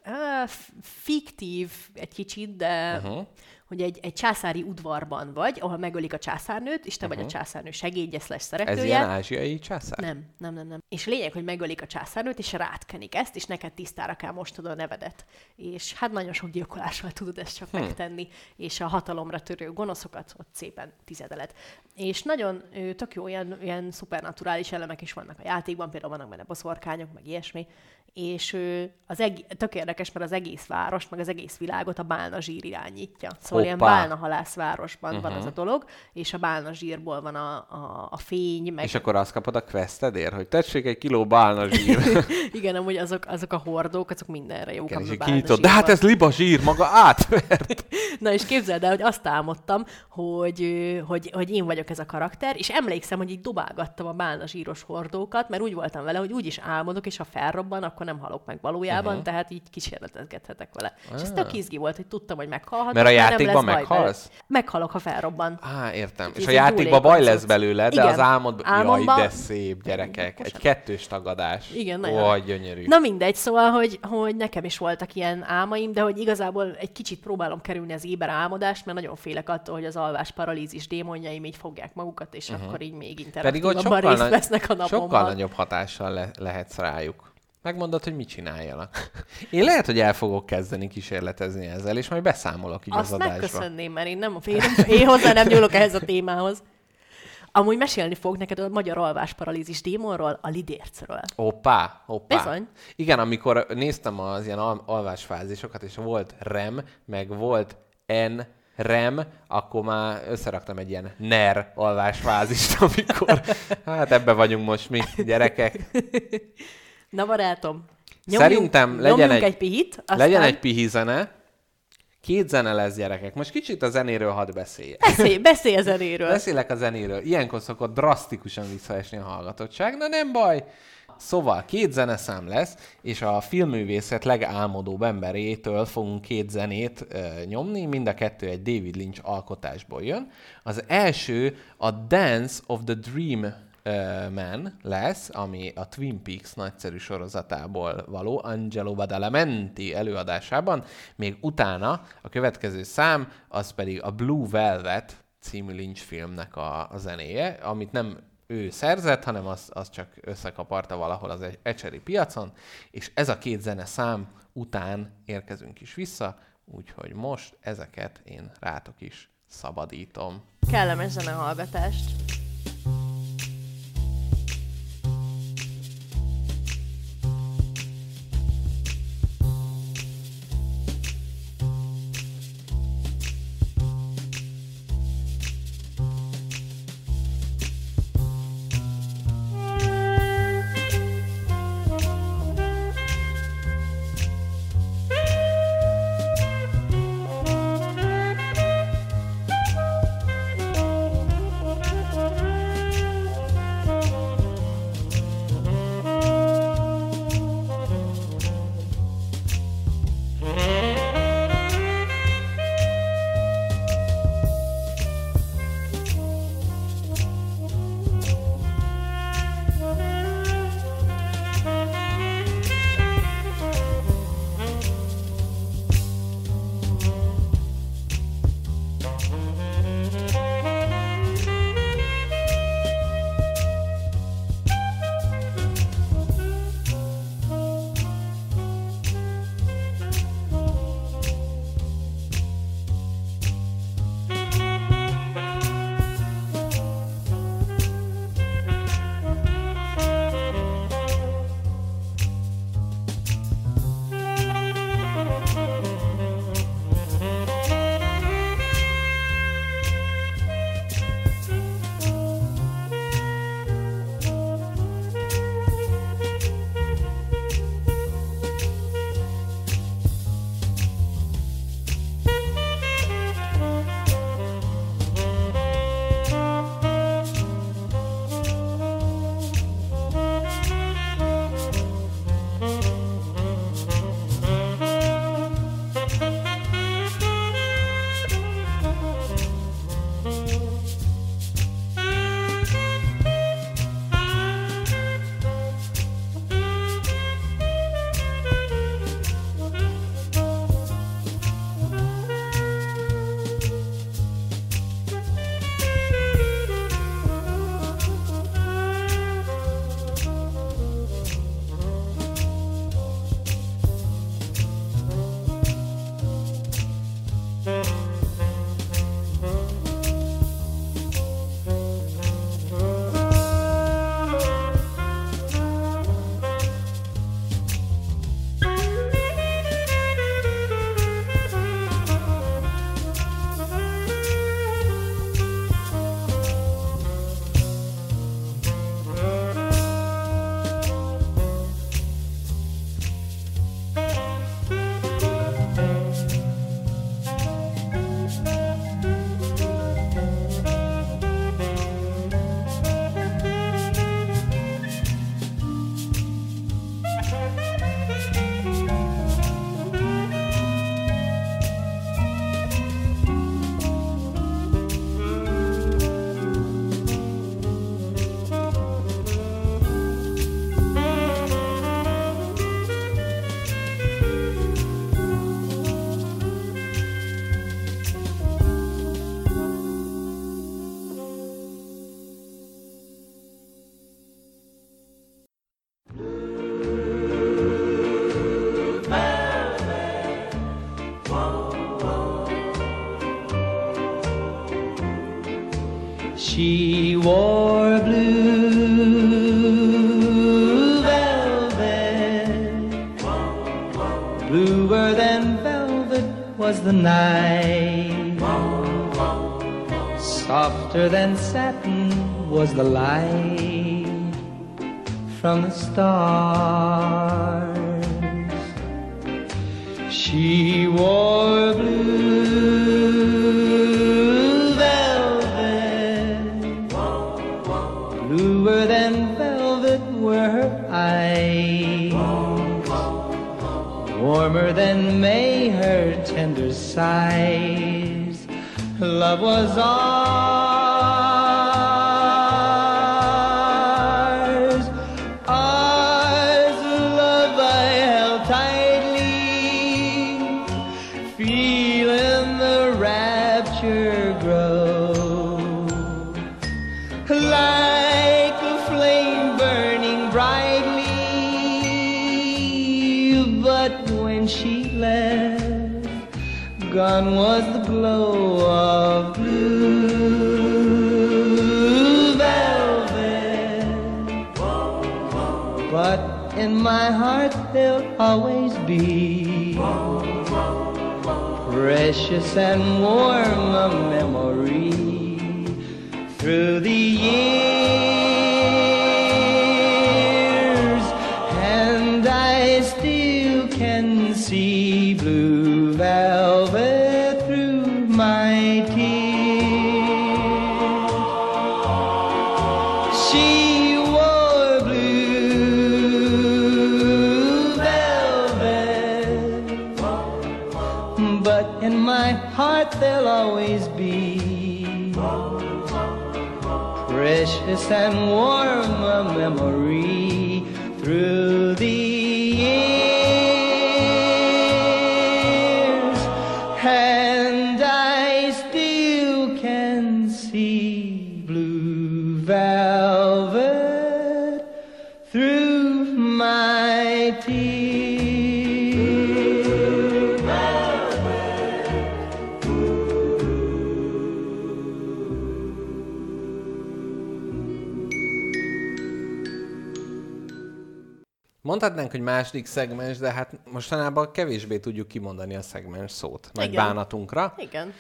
fiktív egy kicsit, de uh-huh. Hogy egy, egy császári udvarban vagy, ahol megölik a császárnőt, és te uh-huh. vagy a császárnő segédje slash Ez szeretője. ilyen ázsiai császár? Nem, nem, nem, nem. És lényeg, hogy megölik a császárnőt, és rátkenik ezt, és neked tisztára kell mostad a nevedet. És hát nagyon sok gyilkolással tudod ezt csak hmm. megtenni, és a hatalomra törő gonoszokat ott szépen tizedelet. És nagyon tök jó, ilyen, ilyen szupernaturális elemek is vannak a játékban, például vannak benne boszorkányok, meg ilyesmi, és ö, az eg- tök érdekes, mert az egész város, meg az egész világot a bálna zsír irányítja. Szóval ilyen Hoppá. bálna halászvárosban uh-huh. van az a dolog, és a bálna zsírból van a, a, a fény, meg És akkor azt kapod a questedért, hogy tessék egy kiló bálna zsír. *laughs* Igen, amúgy azok, azok a hordók, azok mindenre jók. Igen, és kinyitod. De hát ez liba zsír, maga átvert. *laughs* Na és képzeld el, hogy azt álmodtam, hogy, hogy, hogy én vagyok ez a karakter, és emlékszem, hogy így dobálgattam a bálna zsíros hordókat, mert úgy voltam vele, hogy úgy is álmodok, és ha felrobban, akkor nem halok meg valójában, uh-huh. tehát így kísérletezgethetek vele. Ah. És ez tök izgi volt, hogy tudtam, hogy meghalhatok. Mert a játékban baj meghalsz? vele. Meghalok, ha felrobban. Á, értem. Ez És a játékban baj lesz belőle, de Igen. az álmod... Álmomban- Jaj, de szép gyerekek. Egy kettős tagadás. Igen, nagyon. Ó, gyönyörű. Na mindegy, szóval, hogy, hogy nekem is voltak ilyen álmaim, de hogy igazából egy kicsit próbálom kerülni az éber álmodást, mert nagyon félek attól, hogy az alvás paralízis démonjaim így fogják magukat, és uh-huh. akkor így még interaktívabban részt nagy, vesznek a napomban. sokkal nagyobb hatással le, lehetsz rájuk. Megmondod, hogy mit csináljanak. Én lehet, hogy el fogok kezdeni kísérletezni ezzel, és majd beszámolok így Azt az adásba. megköszönném, mert én, nem, én, *laughs* én hozzá nem nyúlok ehhez a témához. Amúgy mesélni fog neked a magyar alvásparalízis démonról, a lidércről. Hoppá, hoppá. Bizony. Igen, amikor néztem az ilyen al- alvásfázisokat, és volt REM, meg volt N, REM, akkor már összeraktam egy ilyen NER alvásfázist, *laughs* amikor, *laughs* hát ebbe vagyunk most mi, gyerekek. Na barátom, Szerintem legyen nyomjunk egy- egy pihit, aztán Legyen egy pihi zene, két zene lesz gyerekek. Most kicsit a zenéről hadd beszéljek. beszélj, beszélj a zenéről. Beszélek a zenéről. Ilyenkor szokott drasztikusan visszaesni a hallgatottság. Na nem baj. Szóval két zeneszám lesz, és a filmművészet legálmodóbb emberétől fogunk két zenét e, nyomni, mind a kettő egy David Lynch alkotásból jön. Az első a Dance of the Dream Man lesz, ami a Twin Peaks nagyszerű sorozatából való Angelo Badalamenti előadásában, még utána a következő szám, az pedig a Blue Velvet című Lynch filmnek a, a zenéje, amit nem ő szerzett, hanem az, az csak összekaparta valahol az ecseri piacon, és ez a két zene szám után érkezünk is vissza, úgyhogy most ezeket én rátok is szabadítom. Kellemes zenehallgatást. Thank faster than But when she left, gone was the glow of blue velvet. But in my heart there'll always be precious and warm a memory through the years, precious and warm a memory Mondhatnánk, hogy második szegmens, de hát mostanában kevésbé tudjuk kimondani a szegmens szót. Nagy Igen. bánatunkra. Igen.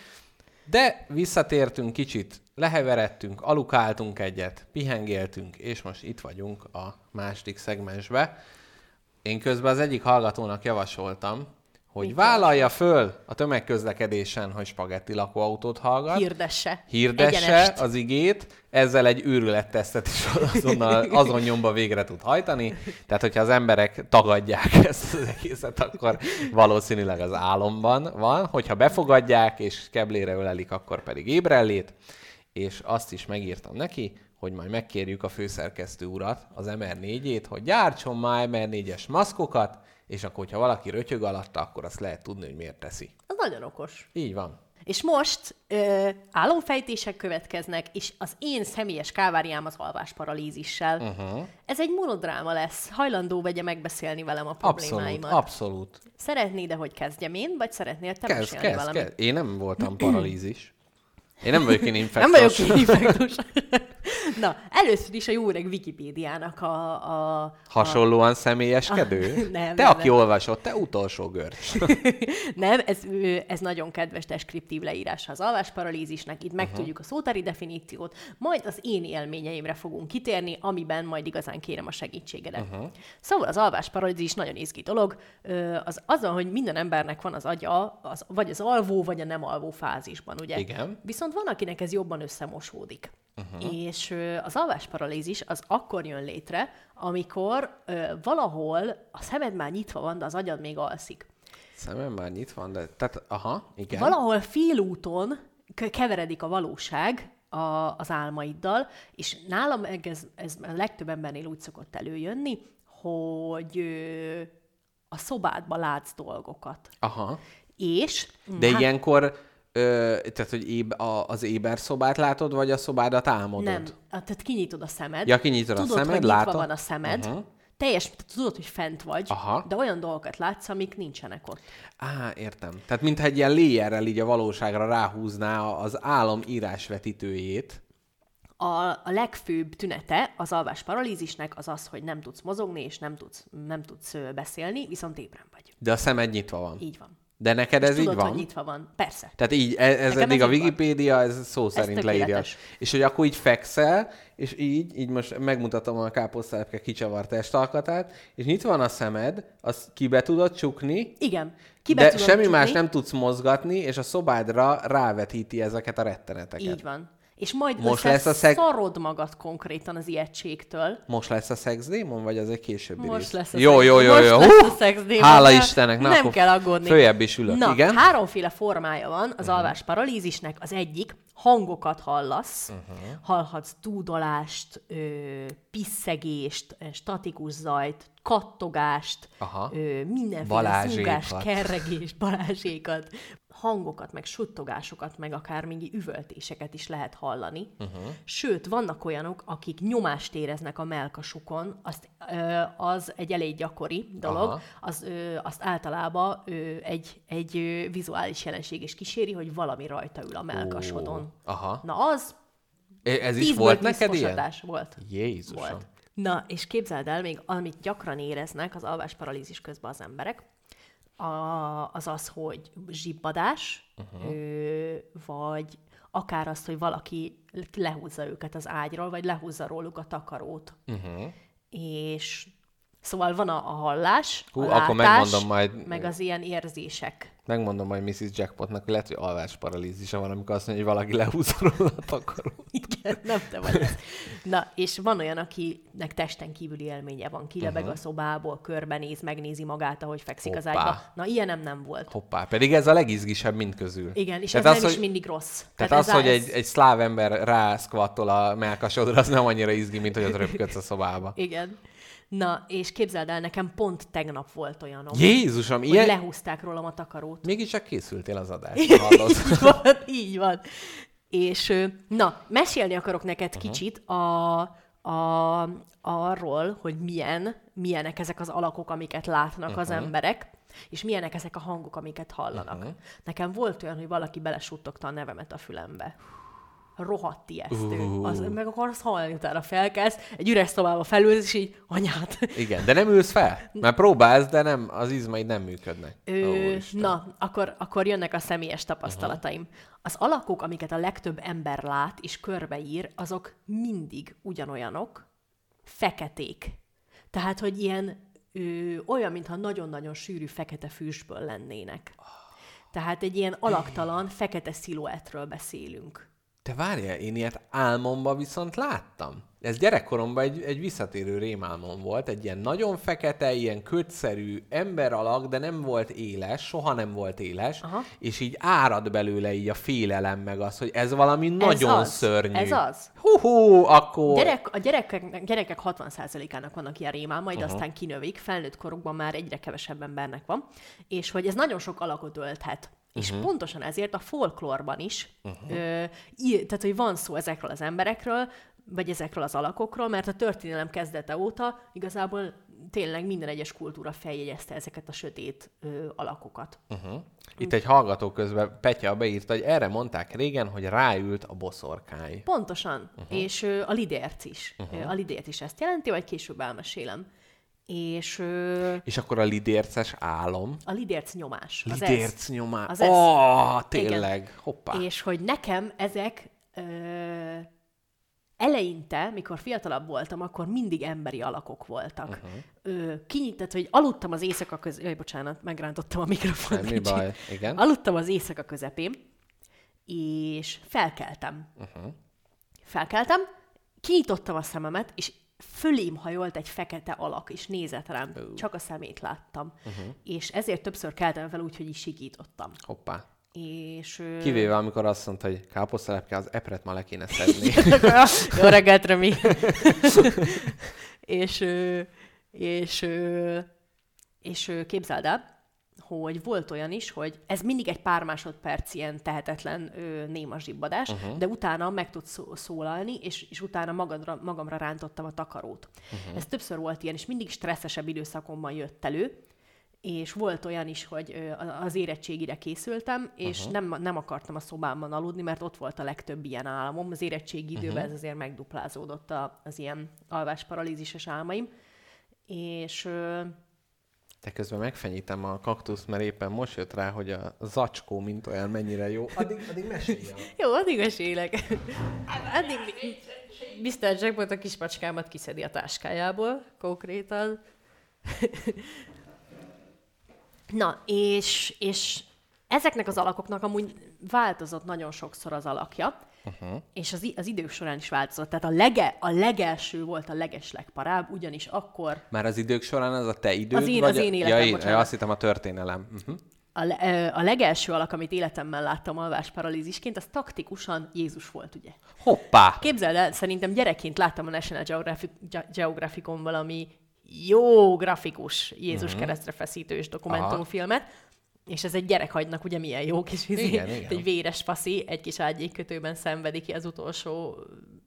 De visszatértünk kicsit, leheveredtünk, alukáltunk egyet, pihengéltünk, és most itt vagyunk a második szegmensbe. Én közben az egyik hallgatónak javasoltam, hogy Mit vállalja föl a tömegközlekedésen, hogy spagetti lakóautót hallgat. Hirdesse. hirdesse Egyenest. az igét, ezzel egy őrülettesztet is azonnal, *laughs* azon nyomba végre tud hajtani. Tehát, hogyha az emberek tagadják *laughs* ezt az egészet, akkor valószínűleg az álomban van. Hogyha befogadják és keblére ölelik, akkor pedig ébrellét. És azt is megírtam neki, hogy majd megkérjük a főszerkesztő urat, az MR4-ét, hogy gyártson már MR4-es maszkokat, és akkor, hogyha valaki rötyög alatta, akkor azt lehet tudni, hogy miért teszi. Az nagyon okos. Így van. És most ö, álomfejtések következnek, és az én személyes káváriám az alvásparalízissel. Uh-huh. Ez egy monodráma lesz. Hajlandó vegye megbeszélni velem a Abszolút, problémáimat. abszolút. Szeretnéd-e, hogy kezdjem én, vagy szeretnél te Kezd, mesélni kezd, valamit? kezd. Én nem voltam paralízis. Én nem vagyok én *laughs* Nem infektus. vagyok infektus. *laughs* Na, először is a jó öreg Wikipédiának a... a Hasonlóan személyeskedő? Ah, *laughs* nem, te, nem, aki nem. olvasott, te utolsó görcs. Nem, ez, ez nagyon kedves deskriptív leírása az alvásparalízisnek. Itt megtudjuk a szótári definíciót, majd az én élményeimre fogunk kitérni, amiben majd igazán kérem a segítségedet. Uh-huh. Szóval az alvásparalízis nagyon izgi dolog. Az azon, hogy minden embernek van az agya, az, vagy az alvó, vagy a nem alvó fázisban, ugye? Igen. Viszont van, akinek ez jobban összemosódik. Uh-huh. És az alvásparalízis az akkor jön létre, amikor ö, valahol a szemed már nyitva van, de az agyad még alszik. Szemem már nyitva van, de... Tehát, aha, igen. Valahol félúton keveredik a valóság a, az álmaiddal, és nálam ez, ez a legtöbb embernél úgy szokott előjönni, hogy ö, a szobádba látsz dolgokat. Aha. És... De hát- ilyenkor, ö, tehát, hogy éb, a, az éber szobát látod, vagy a szobádat álmodod? Nem, tehát kinyitod a szemed. Ja, kinyitod a tudod, szemed, hogy látod? van a szemed. Uh-huh. Teljes, tudod, hogy fent vagy, Aha. de olyan dolgokat látsz, amik nincsenek ott. Á, értem. Tehát mintha egy ilyen léjerrel így a valóságra ráhúzná az álom írásvetítőjét. A, a legfőbb tünete az alvás paralízisnek az az, hogy nem tudsz mozogni, és nem tudsz, nem tudsz beszélni, viszont ébren vagy. De a szemed nyitva van. Így van. De neked ez Tudod, így van? hogy nyitva van. Persze. Tehát így, e- ez Nekem eddig ez a így van. Wikipédia, ez szó szerint leírja. És hogy akkor így fekszel, és így, így most megmutatom a káposztelepke kicsavart testalkatát, és nyitva van a szemed, azt kibe tudod csukni, Igen. Kibe de semmi csukni. más nem tudsz mozgatni, és a szobádra rávetíti ezeket a retteneteket. Így van. És majd Most lesz a szeg- szarod magad konkrétan az ijegységtől. Most lesz a szexdémon, vagy az egy későbbi Most rész? lesz a Jó, szex- jó, jó, most jó. lesz a Hú! szexdémon, Hála Istennek. Na, nem kell aggódni. Följebb is ülök, Na, igen? háromféle formája van az alvás paralízisnek. Az egyik, hangokat hallasz, Mhm. hallhatsz dúdolást, ö, pisszegést, ö, statikus zajt, kattogást, Aha. ö, mindenféle Balázsékat. zúgás, kerregés, balázsékat, hangokat, meg suttogásokat, meg akár még üvöltéseket is lehet hallani. Uh-huh. Sőt, vannak olyanok, akik nyomást éreznek a melkasukon, azt, ö, az egy elég gyakori dolog, Aha. az, ö, azt általában ö, egy, egy ö, vizuális jelenség is kíséri, hogy valami rajta ül a melkasodon. Ó, aha. Na az E- Ez is volt neked ilyen? volt. Jézusom. Volt. Na, és képzeld el, még amit gyakran éreznek az alvásparalízis közben az emberek, a, az az, hogy zsibbadás, uh-huh. ö, vagy akár azt, hogy valaki lehúzza őket az ágyról, vagy lehúzza róluk a takarót. Uh-huh. És szóval van a, a hallás, Hú, a akkor látás, megmondom majd- meg az ilyen érzések. Megmondom majd Mrs. Jackpotnak, hogy lehet, hogy alvásparalízisa van, amikor azt mondja, hogy valaki lehúzza róla a takarót. *laughs* Igen, nem te vagy ez. Na, és van olyan, akinek testen kívüli élménye van, kilebeg uh-huh. a szobából, körbenéz, megnézi magát, ahogy fekszik az Hoppá. ágyba. Na, ilyenem nem volt. Hoppá, pedig ez a legizgisebb mind közül. Igen, és Tehát ez az, nem is hogy- mindig rossz. Tehát ez az, á- hogy egy, egy szláv ember rászkvattol a melkasodra, az nem annyira izgi, mint hogy ott röpködsz a szobába. Igen. Na, és képzeld el, nekem pont tegnap volt olyanom, Jézusom, hogy ilyen... lehúzták rólam a takarót. Mégis csak készültél az *laughs* adásra, hallod? így van, így van. És na, mesélni akarok neked uh-huh. kicsit a, a, arról, hogy milyen, milyenek ezek az alakok, amiket látnak uh-huh. az emberek, és milyenek ezek a hangok, amiket hallanak. Uh-huh. Nekem volt olyan, hogy valaki belesuttogta a nevemet a fülembe. Rohadt ijesztő. Ú. Az, meg akarsz hallani, utána felkelsz, egy üres szobába felülsz, és így, anyát. Igen, de nem ülsz fel? Mert próbálsz, de nem, az izmaid nem működnek. Ö, na, akkor, akkor jönnek a személyes tapasztalataim. Uh-huh. Az alakok, amiket a legtöbb ember lát és körbeír, azok mindig ugyanolyanok, feketék. Tehát, hogy ilyen ö, olyan, mintha nagyon-nagyon sűrű fekete füstből lennének. Tehát egy ilyen alaktalan, fekete sziluettről beszélünk. Te várjál, én ilyet álmomban viszont láttam. Ez gyerekkoromban egy, egy visszatérő rémálmom volt, egy ilyen nagyon fekete, ilyen kötszerű ember alak, de nem volt éles, soha nem volt éles, Aha. és így árad belőle így a félelem meg az, hogy ez valami nagyon az, szörnyű. ez az. Hú, akkor... Gyerek, a gyerekek, gyerekek 60%-ának vannak ilyen rémálmai, de aztán kinövik, felnőtt korukban már egyre kevesebb embernek van, és hogy ez nagyon sok alakot ölthet. És uh-huh. pontosan ezért a folklórban is, uh-huh. ö, í- tehát hogy van szó ezekről az emberekről, vagy ezekről az alakokról, mert a történelem kezdete óta igazából tényleg minden egyes kultúra feljegyezte ezeket a sötét ö, alakokat. Uh-huh. Itt egy hallgató közben Petya beírta, hogy erre mondták régen, hogy ráült a boszorkány. Pontosan, uh-huh. és ö, a lidérc is. Uh-huh. A lidérc is ezt jelenti, vagy később elmesélem. És ö, És akkor a lidérces álom. a lidérc nyomás. Az. Lidérc nyomás. Az oh, tényleg. Hoppá. És hogy nekem ezek ö, eleinte, mikor fiatalabb voltam, akkor mindig emberi alakok voltak. Uh-huh. Ö, kinyit, tehát, hogy aludtam az éjszaka közepén, jaj, bocsánat, megrántottam a mikrofont. Semmi kicsit. baj. Igen. Aludtam az éjszaka közepén, és felkeltem. Uh-huh. Felkeltem, kinyitottam a szememet, és fölém hajolt egy fekete alak, és nézett rám. Uh. Csak a szemét láttam. Uh-huh. És ezért többször keltem fel úgy, hogy is sikítottam. Hoppá. És... Kivéve, amikor azt mondta, hogy káposztelepke, az epret ma le kéne szedni. *laughs* Jó reggelt, Remi! *laughs* *laughs* és, és, és ö, képzeld el, hogy volt olyan is, hogy ez mindig egy pár másodperc ilyen tehetetlen ö, néma zsibbadás, uh-huh. de utána meg tudsz szó- szólalni, és, és utána magadra, magamra rántottam a takarót. Uh-huh. Ez többször volt ilyen, és mindig stresszesebb időszakomban jött elő, és volt olyan is, hogy az érettségire készültem, és uh-huh. nem, nem akartam a szobámban aludni, mert ott volt a legtöbb ilyen álmom. Az érettségi időben uh-huh. ez azért megduplázódott a, az ilyen alvásparalízises álmaim. És Te közben megfenyítem a kaktuszt, mert éppen most jött rá, hogy a zacskó, mint olyan mennyire jó. Addig, addig mesélj. Jó, addig mesélek. Addig Mr. Jackpot a kismacskámat kiszedi a táskájából, konkrétan. Na, és, és ezeknek az alakoknak amúgy változott nagyon sokszor az alakja, uh-huh. és az, az idők során is változott. Tehát a, lege, a legelső volt a legeslegparább, ugyanis akkor Már az idők során az a te időd? Az én- vagy az én életem, ja, én, bocsánat. ja, azt hittem a történelem. Uh-huh. a, le- a legelső alak, amit életemben láttam alvásparalízisként, az taktikusan Jézus volt, ugye? Hoppá! Képzeld el, szerintem gyerekként láttam a National Geographic, Ge- Geographicon valami jó grafikus Jézus uh-huh. keresztre feszítős dokumentumfilmet, és ez egy gyerekhagynak ugye milyen jó kis izé, Igen, igen. egy véres faszi, egy kis ágyékkötőben szenvedi ki az utolsó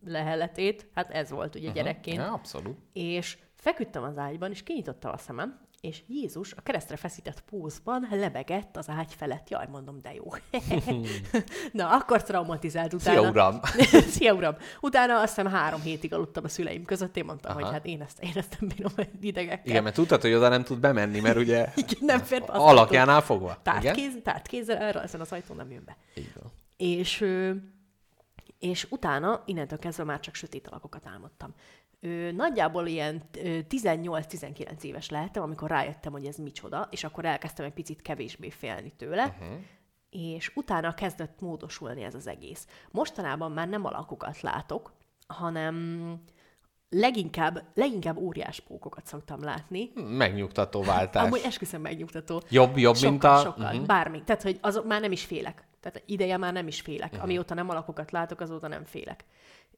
leheletét. Hát ez volt ugye uh-huh. gyerekként. Ja, abszolút. És feküdtem az ágyban, és kinyitottam a szemem, és Jézus a keresztre feszített pózban lebegett az ágy felett. Jaj, mondom, de jó. *laughs* Na, akkor traumatizált utána. Szia, uram! *laughs* Szia, uram! Utána azt hiszem három hétig aludtam a szüleim között. Én mondtam, Aha. hogy hát én ezt, én ezt nem bírom idegekkel. Igen, mert tudtad, hogy oda nem tud bemenni, mert ugye *laughs* Igen, nem fér alakjánál fogva. Tárt, Igen? kéz, tárt kézzel, erre ezen az ajtón nem jön be. Van. És, és utána, innentől kezdve már csak sötét alakokat álmodtam. Ö, nagyjából ilyen ö, 18-19 éves lehettem, amikor rájöttem, hogy ez micsoda, és akkor elkezdtem egy picit kevésbé félni tőle, uh-huh. és utána kezdett módosulni ez az egész. Mostanában már nem alakokat látok, hanem leginkább, leginkább óriás pókokat szoktam látni. Megnyugtató váltás. Amúgy esküszöm megnyugtató. Jobb, jobb, sokkal, mint a... Sokkal, uh-huh. bármi. Tehát, hogy azok már nem is félek. Tehát ideje már nem is félek. Uh-huh. Amióta nem alakokat látok, azóta nem félek.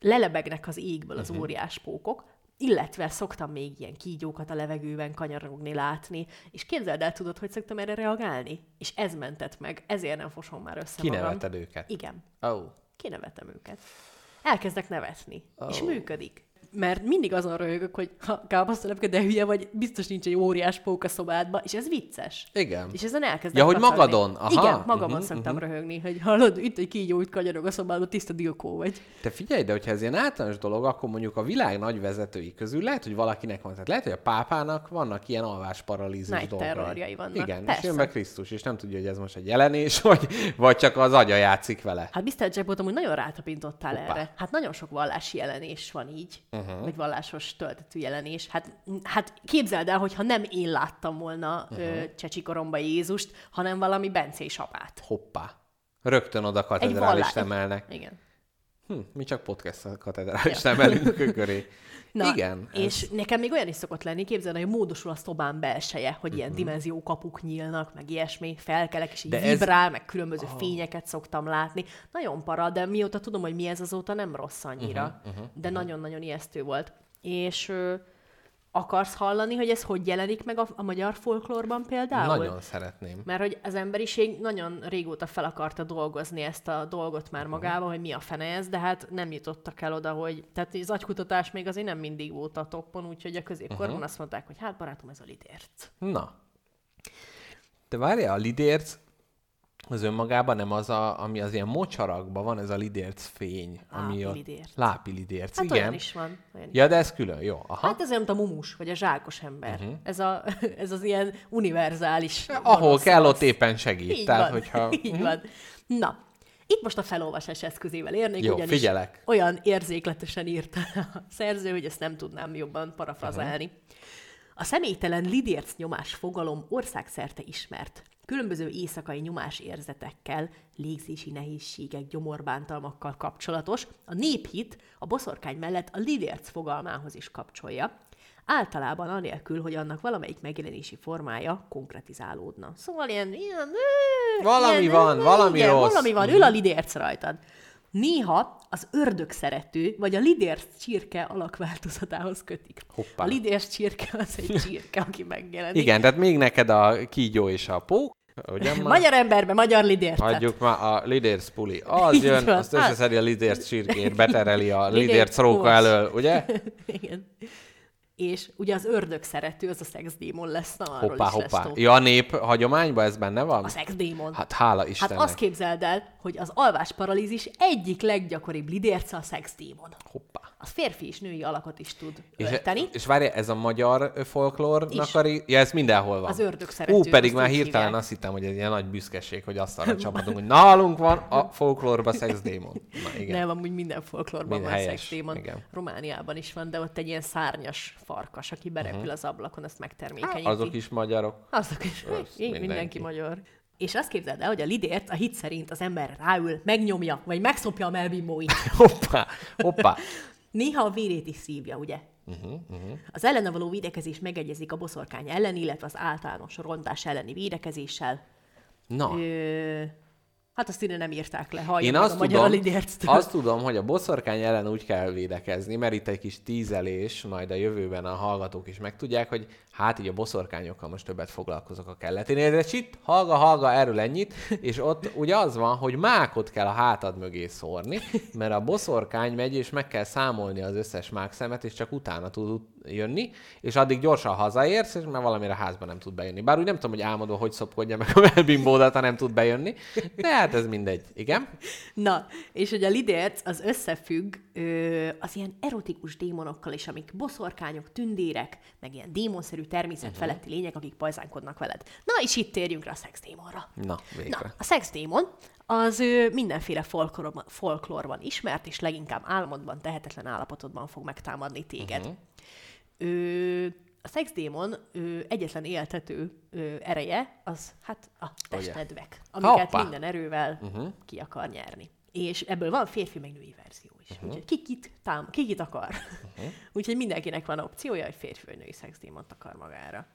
Lelebegnek az égből az uh-huh. óriás pókok, illetve szoktam még ilyen kígyókat a levegőben kanyarogni, látni, és képzeld el, tudod, hogy szoktam erre reagálni? És ez mentett meg, ezért nem fosom már össze magam. Kineveted őket. Igen, Oh. kinevetem őket. Elkezdek nevetni, oh. és működik. Mert mindig azon röhögök, hogy ha káposztelepke, de hülye vagy, biztos nincs egy óriás pók a szobádba, és ez vicces. Igen. És ezen elkezdek Ja, hogy kacagni. magadon? Aha. Igen, magamon Mhm, uh-huh, szoktam uh-huh. röhögni, hogy hallod, itt egy kígyó, itt kanyarog a szobádba, tiszta dilkó vagy. Te figyelj, de hogyha ez ilyen általános dolog, akkor mondjuk a világ nagy vezetői közül lehet, hogy valakinek van. Tehát lehet, hogy a pápának vannak ilyen alvásparalízis Night dolgai. terrorjai vannak. Igen, Persze. és jön be Krisztus, és nem tudja, hogy ez most egy jelenés, *laughs* vagy, vagy csak az agya játszik vele. Hát Mr. Jackpot amúgy nagyon rátapintottál Hoppá. erre. Hát nagyon sok vallási jelenés van így, uh-huh. Vagy vallásos töltetű jelenés. Hát, hát képzeld el, hogyha nem én láttam volna uh-huh. csecsikoromba Jézust, hanem valami bencés apát. Hoppá. Rögtön oda Egy katedrális vallás. emelnek. Igen. Hm, mi csak podcast katedrális emelünk a *laughs* köré. Na, Igen. ez- És nekem még olyan is szokott lenni, képzeld, el, hogy módosul a szobám belseje, hogy Mhm. ilyen dimenziókapuk nyílnak, meg ilyesmi, felkelek, és így De de ez- vibrál, meg különböző oh. fényeket szoktam látni. Nagyon para, de mióta tudom, hogy mi ez azóta nem rossz annyira, Mhm, uh-huh, uh-huh, de nagyon-nagyon ijesztő volt. És akarsz hallani, hogy ez hogy jelenik meg a, a magyar folklórban például? Nagyon szeretném. Mert hogy az emberiség nagyon régóta fel akarta dolgozni ezt a dolgot már magába, hogy mi a fene ez, de hát nem jutottak el oda, hogy... Tehát az agykutatás még azért nem mindig volt a toppon, úgyhogy a középkorban uh-huh. azt mondták, hogy hát barátom, ez a lidérc. Na. De várjál, a lidérc az önmagában nem az, a, ami az ilyen mocsarakban van, ez a lidérc fény. Ami Lápilidérc. Lápilidérc, Hát igen. olyan is van. Olyan is. Ja, de ez külön, jó. Aha. Hát ez olyan, mint a mumus, vagy a zsákos ember. Uh-huh. Ez, a, *laughs* ez az ilyen univerzális... Ahol kell, ott éppen segít. Így Tehát, van. hogyha... *laughs* Így van. Na, itt most a felolvasás eszközével érnék, Jó, ugyanis figyelek. olyan érzékletesen írta a szerző, hogy ezt nem tudnám jobban parafrazálni. A személytelen lidérc nyomás fogalom országszerte ismert. Különböző éjszakai nyomás érzetekkel, légzési nehézségek, gyomorbántalmakkal kapcsolatos, a néphit a boszorkány mellett a lidérc fogalmához is kapcsolja, általában anélkül, hogy annak valamelyik megjelenési formája konkretizálódna. Szóval ilyen... ilyen Valami ilyen, van, valami igen, rossz. valami van, ül a lidérc rajtad. Néha az ördög szerető, vagy a lidérc csirke alakváltozatához kötik. Hoppá. A lidérc csirke az egy *laughs* csirke, aki megjelenik. Igen, tehát még neked a kígyó és a pók, ugye már? Magyar emberbe, magyar lidércet. Hagyjuk már a lidérc puli. *laughs* Az Így jön, van. azt összeszedi a lidérc csirkét, betereli a *laughs* Lidérc róka elől, ugye? Igen. És ugye az ördög szerető, az a szexdémon lesz, na arról Hoppá, is lesz hoppá. szó. Ja, a nép hagyományban ez benne van? A szexdémon. Hát hála Hát Istennek. azt képzeld el, hogy az alvásparalízis egyik leggyakoribb lidérce a szexdémon. Hoppá. Az férfi és női alakot is tud És, ölteni. és várj, ez a magyar folklórnak Is. a. Ja, ez mindenhol van. Az ördög szerető, Ú, pedig már hirtelen hívják. azt hittem, hogy ez ilyen nagy büszkeség, hogy azt arra *laughs* csapatunk, hogy nálunk van a folklórba szexdémon. Na igen. Nem, amúgy minden folklórban Mind van helyes, szexdémon. igen. Romániában is van, de ott egy ilyen szárnyas farkas, aki berepül uh-huh. az ablakon, azt megtermékenyíti. Azok is magyarok. Azok is. Össz, Így mindenki. mindenki. magyar. És azt képzeld el, hogy a lidért a hit szerint az ember ráül, megnyomja, vagy megszopja a melbimbóit. Hoppá, hoppá. *laughs* Néha a vérét is szívja, ugye? Uh-huh, uh-huh. Az ellene való védekezés megegyezik a boszorkány ellen, illetve az általános rontás elleni védekezéssel. Na, Ö, hát azt ide nem írták le, hallja Én azt a magyar tudom, azt tudom, hogy a boszorkány ellen úgy kell védekezni, mert itt egy kis tízelés, majd a jövőben a hallgatók is megtudják, hogy hát így a boszorkányokkal most többet foglalkozok a kelleténél, de csit, hallga, hallga, erről ennyit, és ott ugye az van, hogy mákot kell a hátad mögé szórni, mert a boszorkány megy, és meg kell számolni az összes mákszemet, és csak utána tud jönni, és addig gyorsan hazaérsz, és már valamire házba nem tud bejönni. Bár úgy nem tudom, hogy álmodva hogy szopkodja meg a melbimbódat, ha nem tud bejönni, de hát ez mindegy. Igen? Na, és hogy a lidérc az összefügg ö, az ilyen erotikus démonokkal is, amik boszorkányok, tündérek, meg ilyen démonszerű természet Mhm. feletti lények, akik pajzánkodnak veled. Na, és itt térjünk rá a szexdémonra. Na, végre. Na, a szexdémon az ő, mindenféle folklórban, folklórban ismert, és leginkább álmodban, tehetetlen állapotodban fog megtámadni téged. Uh-huh. Ő, a szexdémon ő, egyetlen éltető ő, ereje, az hát a testnedvek, amiket Hoppá. minden erővel uh-huh. ki akar nyerni. És ebből van férfi meg női verzió is. Uh-huh. Úgyhogy kikit, tám, kikit akar. Uh-huh. *laughs* Úgyhogy mindenkinek van opciója, hogy férfi vagy női szexdémont akar magára.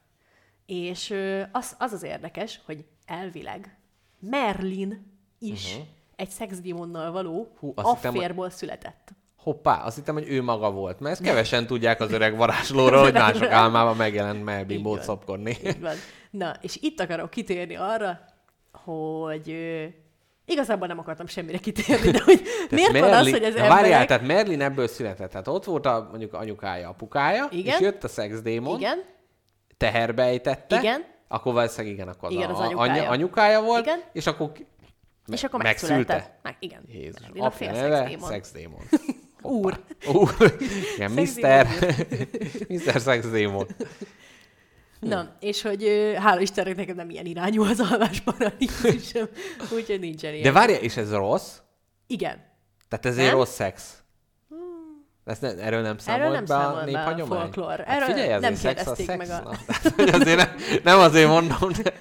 És az, az az érdekes, hogy elvileg Merlin is uh-huh. egy szexdémonnal való Hú, hittem, hogy- afférból született. Hoppá, azt hittem, hogy ő maga volt, mert ezt kevesen tudják az öreg varázslóról, hogy *laughs* mások álmában megjelent melbimbót szopkodni. Így van. Na, és itt akarok kitérni arra, hogy igazából nem akartam semmire kitérni, de hogy *laughs* miért van az, hogy az Na, Várjál, emberek... tehát Merlin ebből született. Tehát ott volt a, mondjuk anyukája, apukája, Igen. és jött a szexdémon, Igen, teherbe ejtette, Igen. akkor valószínűleg igen, akkor az, Igen, az a- anyukája. anya, anyukája volt, Igen. és akkor me- és akkor megszülte. Meg, igen. Jézus, Merlin a fél szexdémon. szexdémon. *laughs* Úr. Úr. Igen, Mr. Mr. Szexdémon. Na, és hogy hála Istennek nekem nem ilyen irányú az alvásparalízisem, *laughs* úgyhogy nincsen ilyen. De várja, és ez rossz? Igen. Tehát ez egy rossz szex? Ezt ne, erről nem számolt nem be a néphagyomány? folklór. Hát Erről figyelj, nem azért szex a kérdezték meg a- Na, tehát, *laughs* azért nem, nem azért mondom, de...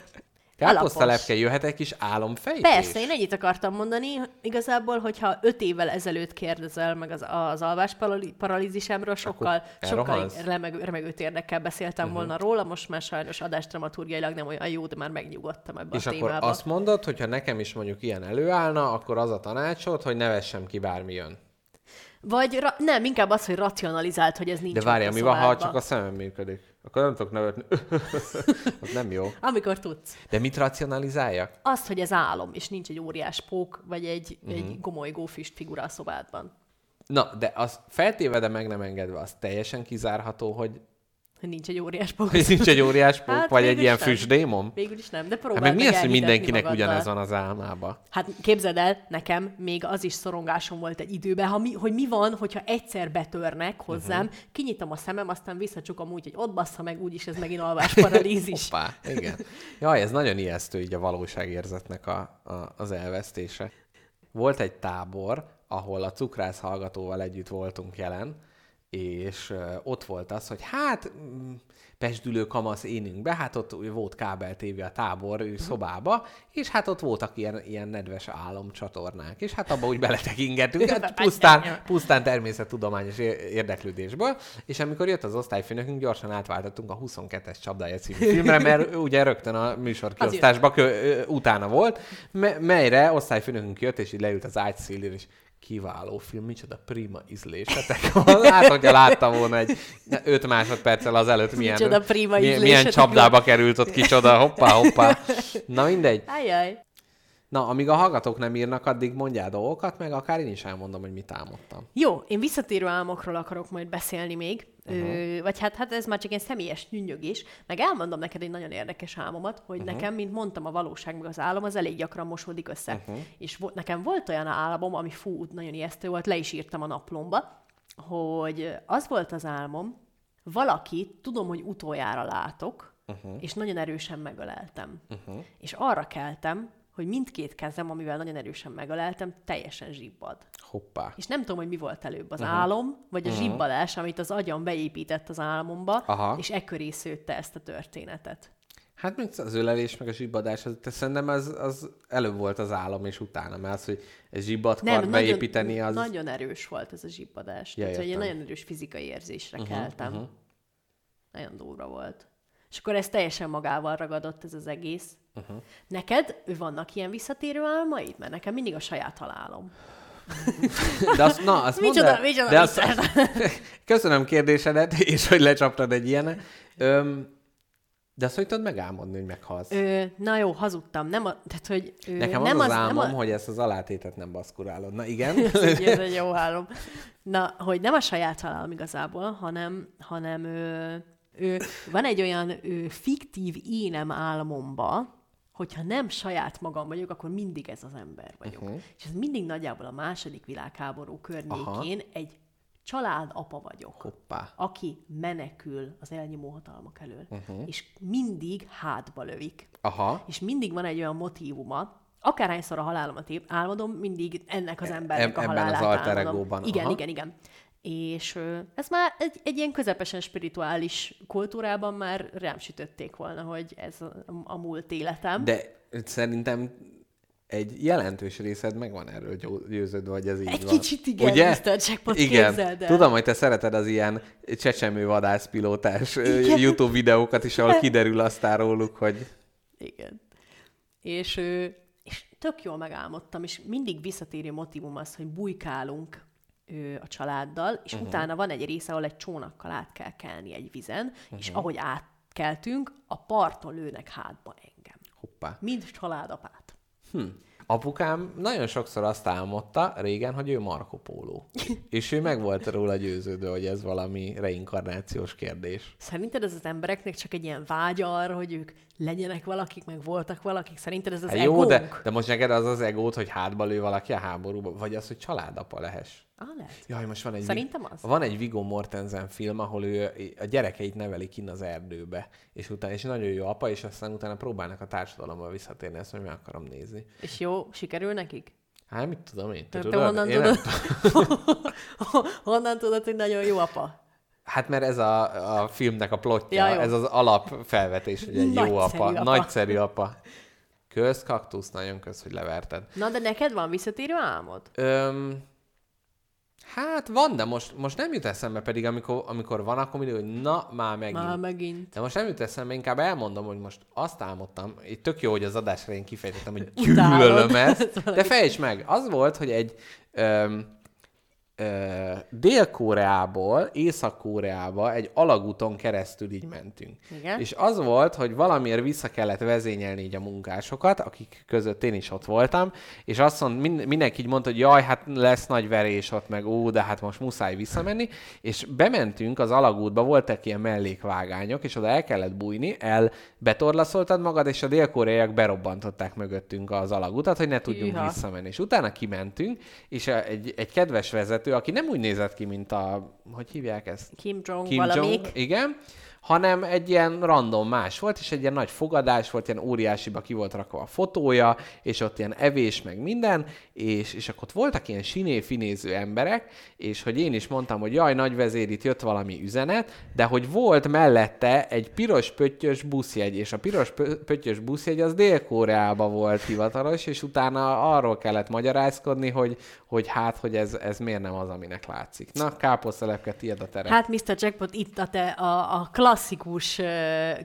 Káposztalepke, jöhet egy kis álomfejtés? Persze, én ennyit akartam mondani, igazából, hogyha öt évvel ezelőtt kérdezel meg az, az alvás paralízisemről, sokkal, sokkal elrohansz? remegő, remegő térdekkel beszéltem uh-huh. volna róla, most már sajnos adásdramaturgiailag nem olyan jó, de már megnyugodtam ebbe És a akkor témába. azt mondod, hogyha nekem is mondjuk ilyen előállna, akkor az a tanácsod, hogy ne vessem ki bármi jön. Vagy ra- nem, inkább az, hogy racionalizált, hogy ez nincs De várjál, mi van, ha csak a szemem működik? Akkor nem tudok nevetni. *laughs* az nem jó. Amikor tudsz. De mit racionalizáljak? Azt, hogy ez álom, és nincs egy óriás pók, vagy egy, uh-huh. egy gomolygó füst figura a szobádban. Na, de az feltéve, de meg nem engedve, az teljesen kizárható, Hogy nincs egy óriás pók. *laughs* nincs egy óriás pók, Hát vagy egy ilyen nem. füstdémon? Végül is nem, de Hát próbáld meg mi az, hogy mindenkinek magaddal. ugyanez van az álmába? Hát képzeld el, nekem még az is szorongásom volt egy időben, ha mi, hogy mi van, hogyha egyszer betörnek hozzám, Mhm. uh-huh. kinyitom a szemem, aztán visszacsukom úgy, hogy ott bassza meg, úgyis ez megint alvásparalízis. *laughs* Hoppá, igen. Jaj, ez nagyon ijesztő így a valóságérzetnek a, a, az elvesztése. Volt egy tábor, ahol a cukrász hallgatóval együtt voltunk jelen, és ott volt az, hogy hát mm, pesdülő kamasz énünk be, hát ott volt kábel tévé a tábor ő szobába, és hát ott voltak ilyen, ilyen nedves álomcsatornák, és hát abba úgy beletekingettünk, hát pusztán, pusztán természettudományos ér- érdeklődésből, és amikor jött az osztályfőnökünk, gyorsan átváltottunk a 22-es csapdája című filmre, mert ugye rögtön a műsor kiosztásba kö, utána volt, me- melyre osztályfőnökünk jött, és így leült az ágy szélére, és kiváló film, micsoda prima ízlésetek van. *laughs* Hát, hogyha látta volna egy 5 másodperccel azelőtt, milyen, Micsoda prima milyen, milyen csapdába került ott kicsoda, hoppá, hoppá. *laughs* Na mindegy. Ajaj. Na, amíg a hallgatók nem írnak, addig mondjál dolgokat, meg akár én is elmondom, hogy mit álmodtam. Jó, én visszatérő álmokról akarok majd beszélni még, uh-huh. Ö, vagy hát, hát ez már csak egy személyes nyűnyögés, meg elmondom neked egy nagyon érdekes álmomat, hogy uh-huh. nekem, mint mondtam, a valóság meg az álom az elég gyakran mosódik össze. Uh-huh. És vo- nekem volt olyan álmom, ami fú, nagyon ijesztő volt, le is írtam a naplomba, hogy az volt az álmom, valakit tudom, hogy utoljára látok, uh-huh. és nagyon erősen megöleltem. Uh-huh. És arra keltem, hogy mindkét kezem, amivel nagyon erősen megöleltem, teljesen zsibbad. Hoppá. És nem tudom, hogy mi volt előbb, az uh-huh. álom, vagy a uh-huh. zsibbadás, amit az agyam beépített az álmomba, Aha. és ekköré szőtte ezt a történetet. Hát még az ölelés, meg a zsibbadás, az, te szerintem az, az előbb volt az álom, és utána, mert az, hogy egy zsibbat kart beépíteni, az... nagyon erős volt ez a zsibbadás. Ja, Tehát, hogy egy nagyon erős fizikai érzésre uh-huh, keltem. Uh-huh. Nagyon durva volt. És akkor ez teljesen magával ragadott ez az egész. Uh-huh. Neked vannak ilyen visszatérő álmaid? Mert nekem mindig a saját halálom. De azt, na, azt micsoda, mondd micsoda de azt, *laughs* Köszönöm kérdésedet, és hogy lecsaptad egy ilyen. Öm, de azt hogy tudod megálmodni, hogy meghalsz? Ö, na jó, hazudtam. Nem a, tehát, hogy, ö, Nekem nem az az, az álmom, nem a... hogy ezt az alátétet nem baszkurálod. Na igen. *laughs* ez, egy, ez egy jó álom. Na, hogy nem a saját halálom igazából, hanem, hanem ö, ö, van egy olyan ö, fiktív énem álmomba, hogyha nem saját magam vagyok, akkor mindig ez az ember vagyok. Uh-huh. És ez mindig nagyjából a második világháború környékén Aha. egy családapa vagyok, Hoppá. aki menekül az elnyomó hatalmak elől, uh-huh. és mindig hátba lövik. Aha. És mindig van egy olyan motívuma, akárhányszor a halálomat álmodom, mindig ennek az embernek e- a halálát Ebben az alter egóban. Igen, Aha. igen, igen. És ez már egy, egy ilyen közepesen spirituális kultúrában már rám sütötték volna, hogy ez a, a múlt életem. De szerintem egy jelentős részed megvan erről győződve, hogy ez így egy van. Egy kicsit igen, Ugye? Mr. Jackpot, igen. Tudom, hogy te szereted az ilyen csecsemő vadászpilótás igen. YouTube videókat is, ahol kiderül aztán róluk, hogy... Igen. És, és tök jól megálmodtam, és mindig visszatérő motivum az, hogy bujkálunk a családdal, és uh-huh. utána van egy része, ahol egy csónakkal át kell kelni egy vizen, uh-huh. és ahogy átkeltünk, a parton lőnek hátba engem. Hoppá. Mind családapát. Hm. Apukám nagyon sokszor azt álmodta régen, hogy ő Marco Polo. *laughs* És ő meg volt róla győződő, hogy ez valami reinkarnációs kérdés. Szerinted ez az embereknek csak egy ilyen vágya arra, hogy ők legyenek valakik, meg voltak valakik? Szerinted ez az hát Jó, de, de most neked az az egót, hogy hátba lő valaki a háborúba, vagy az, hogy családapa lehess? Ah, lehet. Jaj, most van egy, Szerintem az. Van egy Viggo Mortensen film, ahol ő a gyerekeit neveli kin az erdőbe, és utána és nagyon jó apa, és aztán utána próbálnak a társadalomba visszatérni, ezt meg akarom nézni. És jó, sikerül nekik? Hát mit tudom én, te, te tudod? honnan én tudod? *laughs* Honnan tudod, hogy nagyon jó apa? Hát mert ez a, a filmnek a plotja, ja, ez az alapfelvetés, hogy egy Nagyszerű jó apa, apa. nagyszerű apa. Kösz, kaktusz, nagyon kösz, hogy leverted. Na, de neked van visszatérő álmod? Öm, Hát van, de most, most nem jut eszembe, pedig amikor, amikor van, akkor mindig, hogy na, már megint. Már megint. De most nem jut eszembe, inkább elmondom, hogy most azt álmodtam, itt tök jó, hogy az adásra én kifejtettem, hogy gyűlölöm ezt, *laughs* de fejtsd meg, az volt, hogy egy öm, Dél-Koreából Észak-Koreába egy alagúton keresztül így mentünk. Igen. És az volt, hogy valamiért vissza kellett vezényelni így a munkásokat, akik között én is ott voltam, és azt mond, min- mindenki így mondta, hogy jaj, hát lesz nagy verés ott, meg ó, de hát most muszáj visszamenni, és bementünk az alagútba, voltak ilyen mellékvágányok, és oda el kellett bújni, el betorlaszoltad magad, és a dél-koreaiak berobbantották mögöttünk az alagútat, hogy ne tudjunk Iha. visszamenni. És utána kimentünk, és egy, egy kedves vezető vezető, aki nem úgy nézett ki, mint a, hogy hívják ezt? Kim Jong Kim valamik. Jong, igen, hanem egy ilyen random más volt, és egy ilyen nagy fogadás volt, ilyen óriásiba ki volt rakva a fotója, és ott ilyen evés, meg minden, és, és akkor ott voltak ilyen siné-finéző emberek, és hogy én is mondtam, hogy jaj, nagy vezér, itt jött valami üzenet, de hogy volt mellette egy piros pöttyös buszjegy, és a piros pöttyös buszjegy az Dél-Koreába volt hivatalos, és utána arról kellett magyarázkodni, hogy, hogy hát, hogy ez, ez miért nem az, aminek látszik. Na, káposztelepke, tiéd a terep. Hát Mr. Jackpot itt a, te, a, a klasszikus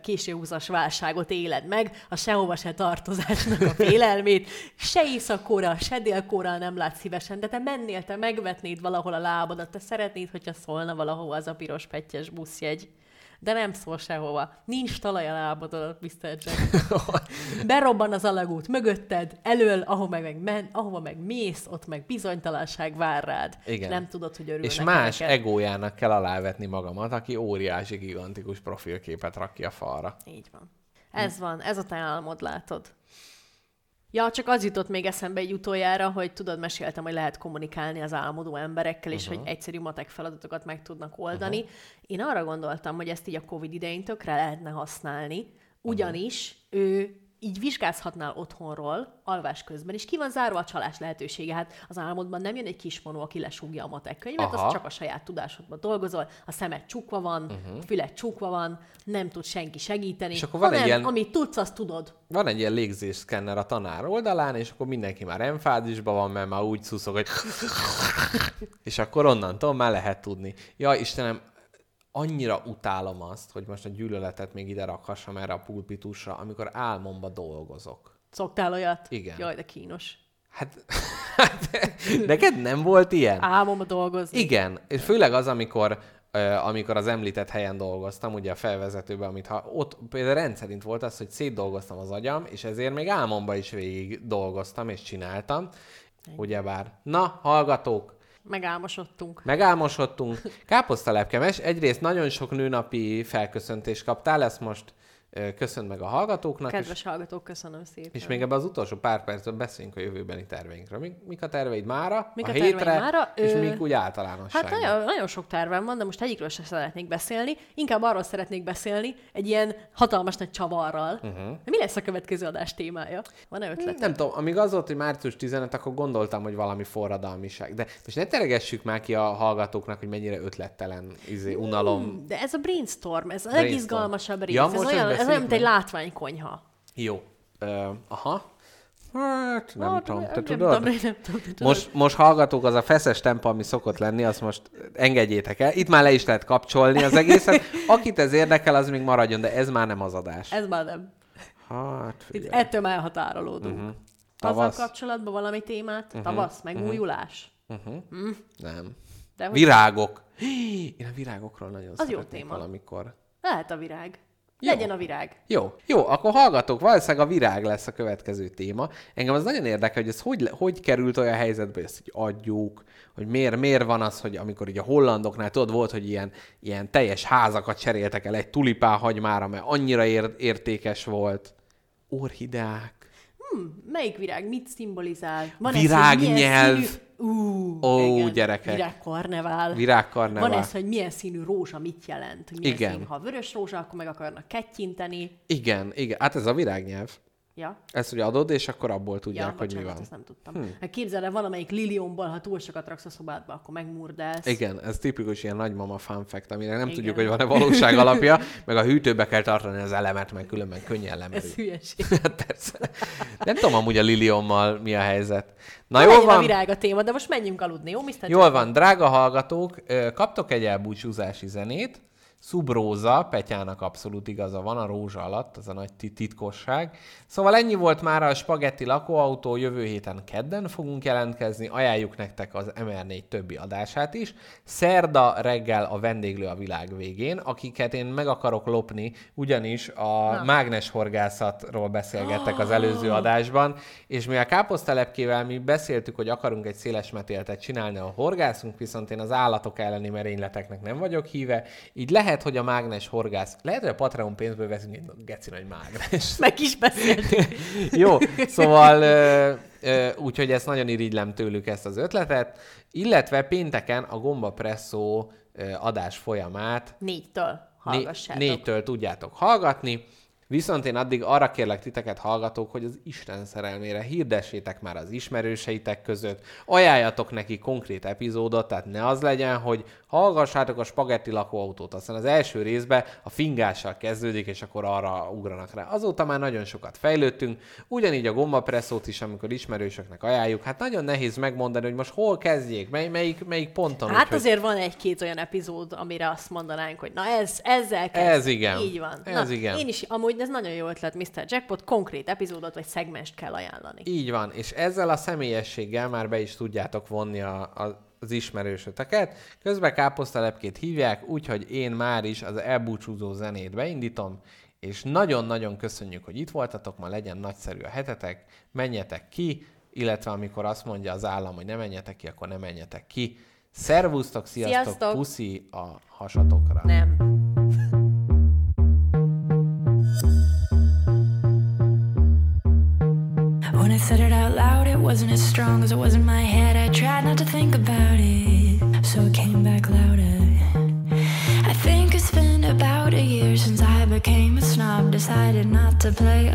későhúzas válságot éled meg, a sehova se tartozásnak a félelmét, se észak se dél nem lát szívesen, de te mennél, te megvetnéd valahol a lábadat, te szeretnéd, hogyha szólna valahol az a piros pettyes buszjegy. De nem szól sehova. Nincs talaj a lábadon, Mr. Jack. *laughs* Berobban az alagút mögötted, elől, ahova meg, meg men, ahova meg mész, ott meg bizonytalanság vár rád. Igen. Nem tudod, hogy örülnek És más neked. egójának kell alávetni magamat, aki óriási, gigantikus profilképet rak ki a falra. Így van. Ez van, ez a te álmod, látod. Ja, csak az jutott még eszembe egy utoljára, hogy tudod, meséltem, hogy lehet kommunikálni az álmodó emberekkel, és hogy egyszerű matek feladatokat meg tudnak oldani. Uh-huh. Én arra gondoltam, hogy ezt így a Covid idején tökre lehetne használni, ugyanis ő így vizsgázhatnál otthonról, alvás közben, és ki van zárva a csalás lehetősége. Hát az álmodban nem jön egy kismonó, aki lesúgja a matek könyvet, Aha. az csak a saját tudásodban dolgozol, a szemed csukva van, uh-huh. a füled csukva van, nem tud senki segíteni. És akkor van egy hanem, ilyen- amit tudsz, azt tudod. Van egy ilyen légzésszkenner a tanár oldalán, és akkor mindenki már emfázisban van, mert már úgy szuszog, hogy... *laughs* és akkor onnantól már lehet tudni. Ja, Istenem, annyira utálom azt, hogy most a gyűlöletet még ide rakhassam erre a pulpitusra, amikor álmomba dolgozok. Szoktál olyat? Igen. Jaj, de kínos. Hát, *laughs* hát neked nem volt ilyen? Álmomba dolgozni. Igen, és főleg az, amikor, amikor az említett helyen dolgoztam, ugye a felvezetőben, amit ha, ott például rendszerint volt az, hogy szétdolgoztam az agyam, és ezért még álmomba is végig dolgoztam és csináltam. Ugyebár. Na, hallgatók, Megálmosodtunk. megálmosodtunk. Káposztalepkemes, egyrészt nagyon sok nőnapi felköszöntést kaptál, ezt most köszönd meg a hallgatóknak. és- Kedves hallgatók, köszönöm szépen. és még ebben az utolsó pár percben beszéljünk a jövőbeni terveinkről. Mik, mik a terveid mára, Mik a, a hétre, mára? és Ö, mik úgy általánosságban? Hát nagyon, nagyon sok tervem van, de most egyikről sem szeretnék beszélni. Inkább arról szeretnék beszélni, egy ilyen hatalmas nagy csavarral. Uh-huh. Mi lesz a következő adás témája? Van-e ötlet? Nem tudom, amíg az volt, hogy március 15, akkor gondoltam, hogy valami forradalmiság. De most ne teregessük már ki a hallgatóknak, hogy mennyire ötlettelen izé, unalom. De ez a brainstorm, ez a Brainstorm. legizgalmasabb rész. Ja, ez, most olyan, ezt ez olyan, mint egy látványkonyha. Jó. Ö, aha. Hát, nem Hát, tudom, te nem tudod? Tudom, nem tudom, tudod. Most, most hallgatók, az a feszes tempo, ami szokott lenni, azt most engedjétek el. Itt már le is lehet kapcsolni az egészet. Akit ez érdekel, az még maradjon, de ez már nem az adás. Ez már nem. Hát, Itt ettől már elhatárolódunk. Uh-huh. Azzal Tavasz. kapcsolatban valami témát? Uh-huh. Tavasz, megújulás? Nem. De hogy Virágok. Hí, Én a virágokról nagyon Az jó szeretnék téma. valamikor. lehet a virág. Legyen a virág. Jó, jó, akkor hallgatók, valószínűleg a virág lesz a következő téma. Engem az nagyon érdekel, hogy ez hogy, hogy került olyan helyzetbe, hogy ezt így adjuk, hogy miért, miért van az, hogy amikor így a hollandoknál, tudod, volt, hogy ilyen, ilyen teljes házakat cseréltek el egy tulipán hagymára, mert annyira ér, értékes volt. Orhideák. Melyik virág mit szimbolizál? Van Virágnyelv. Ez. Ú, Ó, igen. gyerekek. Virágkarnevál. Virágkarnevál. Van ez, hogy milyen színű rózsa mit jelent. Hogy milyen Igen. Színű. Ha vörös rózsa, akkor meg akarnak kettyinteni. Igen, igen, hát ez a virágnyelv. Ja. Ezt ugye adod, és akkor abból tudják, Ja, hogy mi van. ezt nem tudtam. Hm. Képzeld el, valamelyik liliomból, ha túl sokat raksz a szobádba, akkor megmurdelsz. Igen, ez tipikus ilyen nagymama fun fact, amire nem Igen. tudjuk, hogy van-e valóság alapja, meg a hűtőbe kell tartani az elemet, mert különben könnyen lemerül. Ez hülyeség. *laughs* Hát Persze. Nem tudom amúgy a liliommal mi a helyzet. Na Na jól legyen a van, virág a téma, de most menjünk aludni, jó, Mr. jól van, drága hallgatók, kaptok egy elbúcsúzási zenét, Szubróza, Petyának abszolút igaza van, a rózsa alatt, az a nagy ti- titkosság. Szóval ennyi volt már a Spagetti lakóautó, jövő héten kedden fogunk jelentkezni, ajánljuk nektek az MR4 többi adását is. Szerda reggel a vendéglő a világ végén, akiket én meg akarok lopni, ugyanis a Na. mágneshorgászatról beszélgettek az előző adásban, és mi a káposztelepkével mi beszéltük, hogy akarunk egy széles metéltet csinálni, a horgászunk, viszont én az állatok elleni merényleteknek nem vagyok híve, így lehet, hogy a mágnes horgász, lehet, hogy a Patreon pénzből veszünk egy geci nagy mágnes. *laughs* Meg is beszéltünk. *laughs* Jó, szóval úgyhogy ezt nagyon irigylem tőlük ezt az ötletet, illetve pénteken a Gomba Presszó adás folyamát Négytől Né- hallgassátok. négytől tudjátok hallgatni, viszont én addig arra kérlek titeket hallgatók, hogy az Isten szerelmére hirdessétek már az ismerőseitek között, ajánljatok neki konkrét epizódot, tehát ne az legyen, hogy hallgassátok a spagetti lakóautót, aztán az első részben a fingással kezdődik, és akkor arra ugranak rá. Azóta már nagyon sokat fejlődtünk, ugyanígy a gombapresszót is, amikor ismerősöknek ajánljuk, hát nagyon nehéz megmondani, hogy most hol kezdjék, mely, melyik, melyik ponton. Hát úgyhogy- azért van egy-két olyan epizód, amire azt mondanánk, hogy na ez, ezzel kezd. Ez igen. Így van. Ez na, igen. Én is, amúgy ez nagyon jó ötlet, Mr. Jackpot, konkrét epizódot vagy szegmest kell ajánlani. Így van, és ezzel a személyességgel már be is tudjátok vonni a, a az ismerősöteket. Közben káposztalepkét hívják, úgyhogy én már is az elbúcsúzó zenét beindítom, és nagyon-nagyon köszönjük, hogy itt voltatok, ma legyen nagyszerű a hetetek, menjetek ki, illetve amikor azt mondja az állam, hogy ne menjetek ki, akkor ne menjetek ki. Szervusztok, sziasztok, Sziasztok. puszi a hasatokra. Nem. Said it out loud, it wasn't as strong as it was in my head. I tried not to think about it, so it came back louder. I think it's been about a year since I became a snob. Decided not to play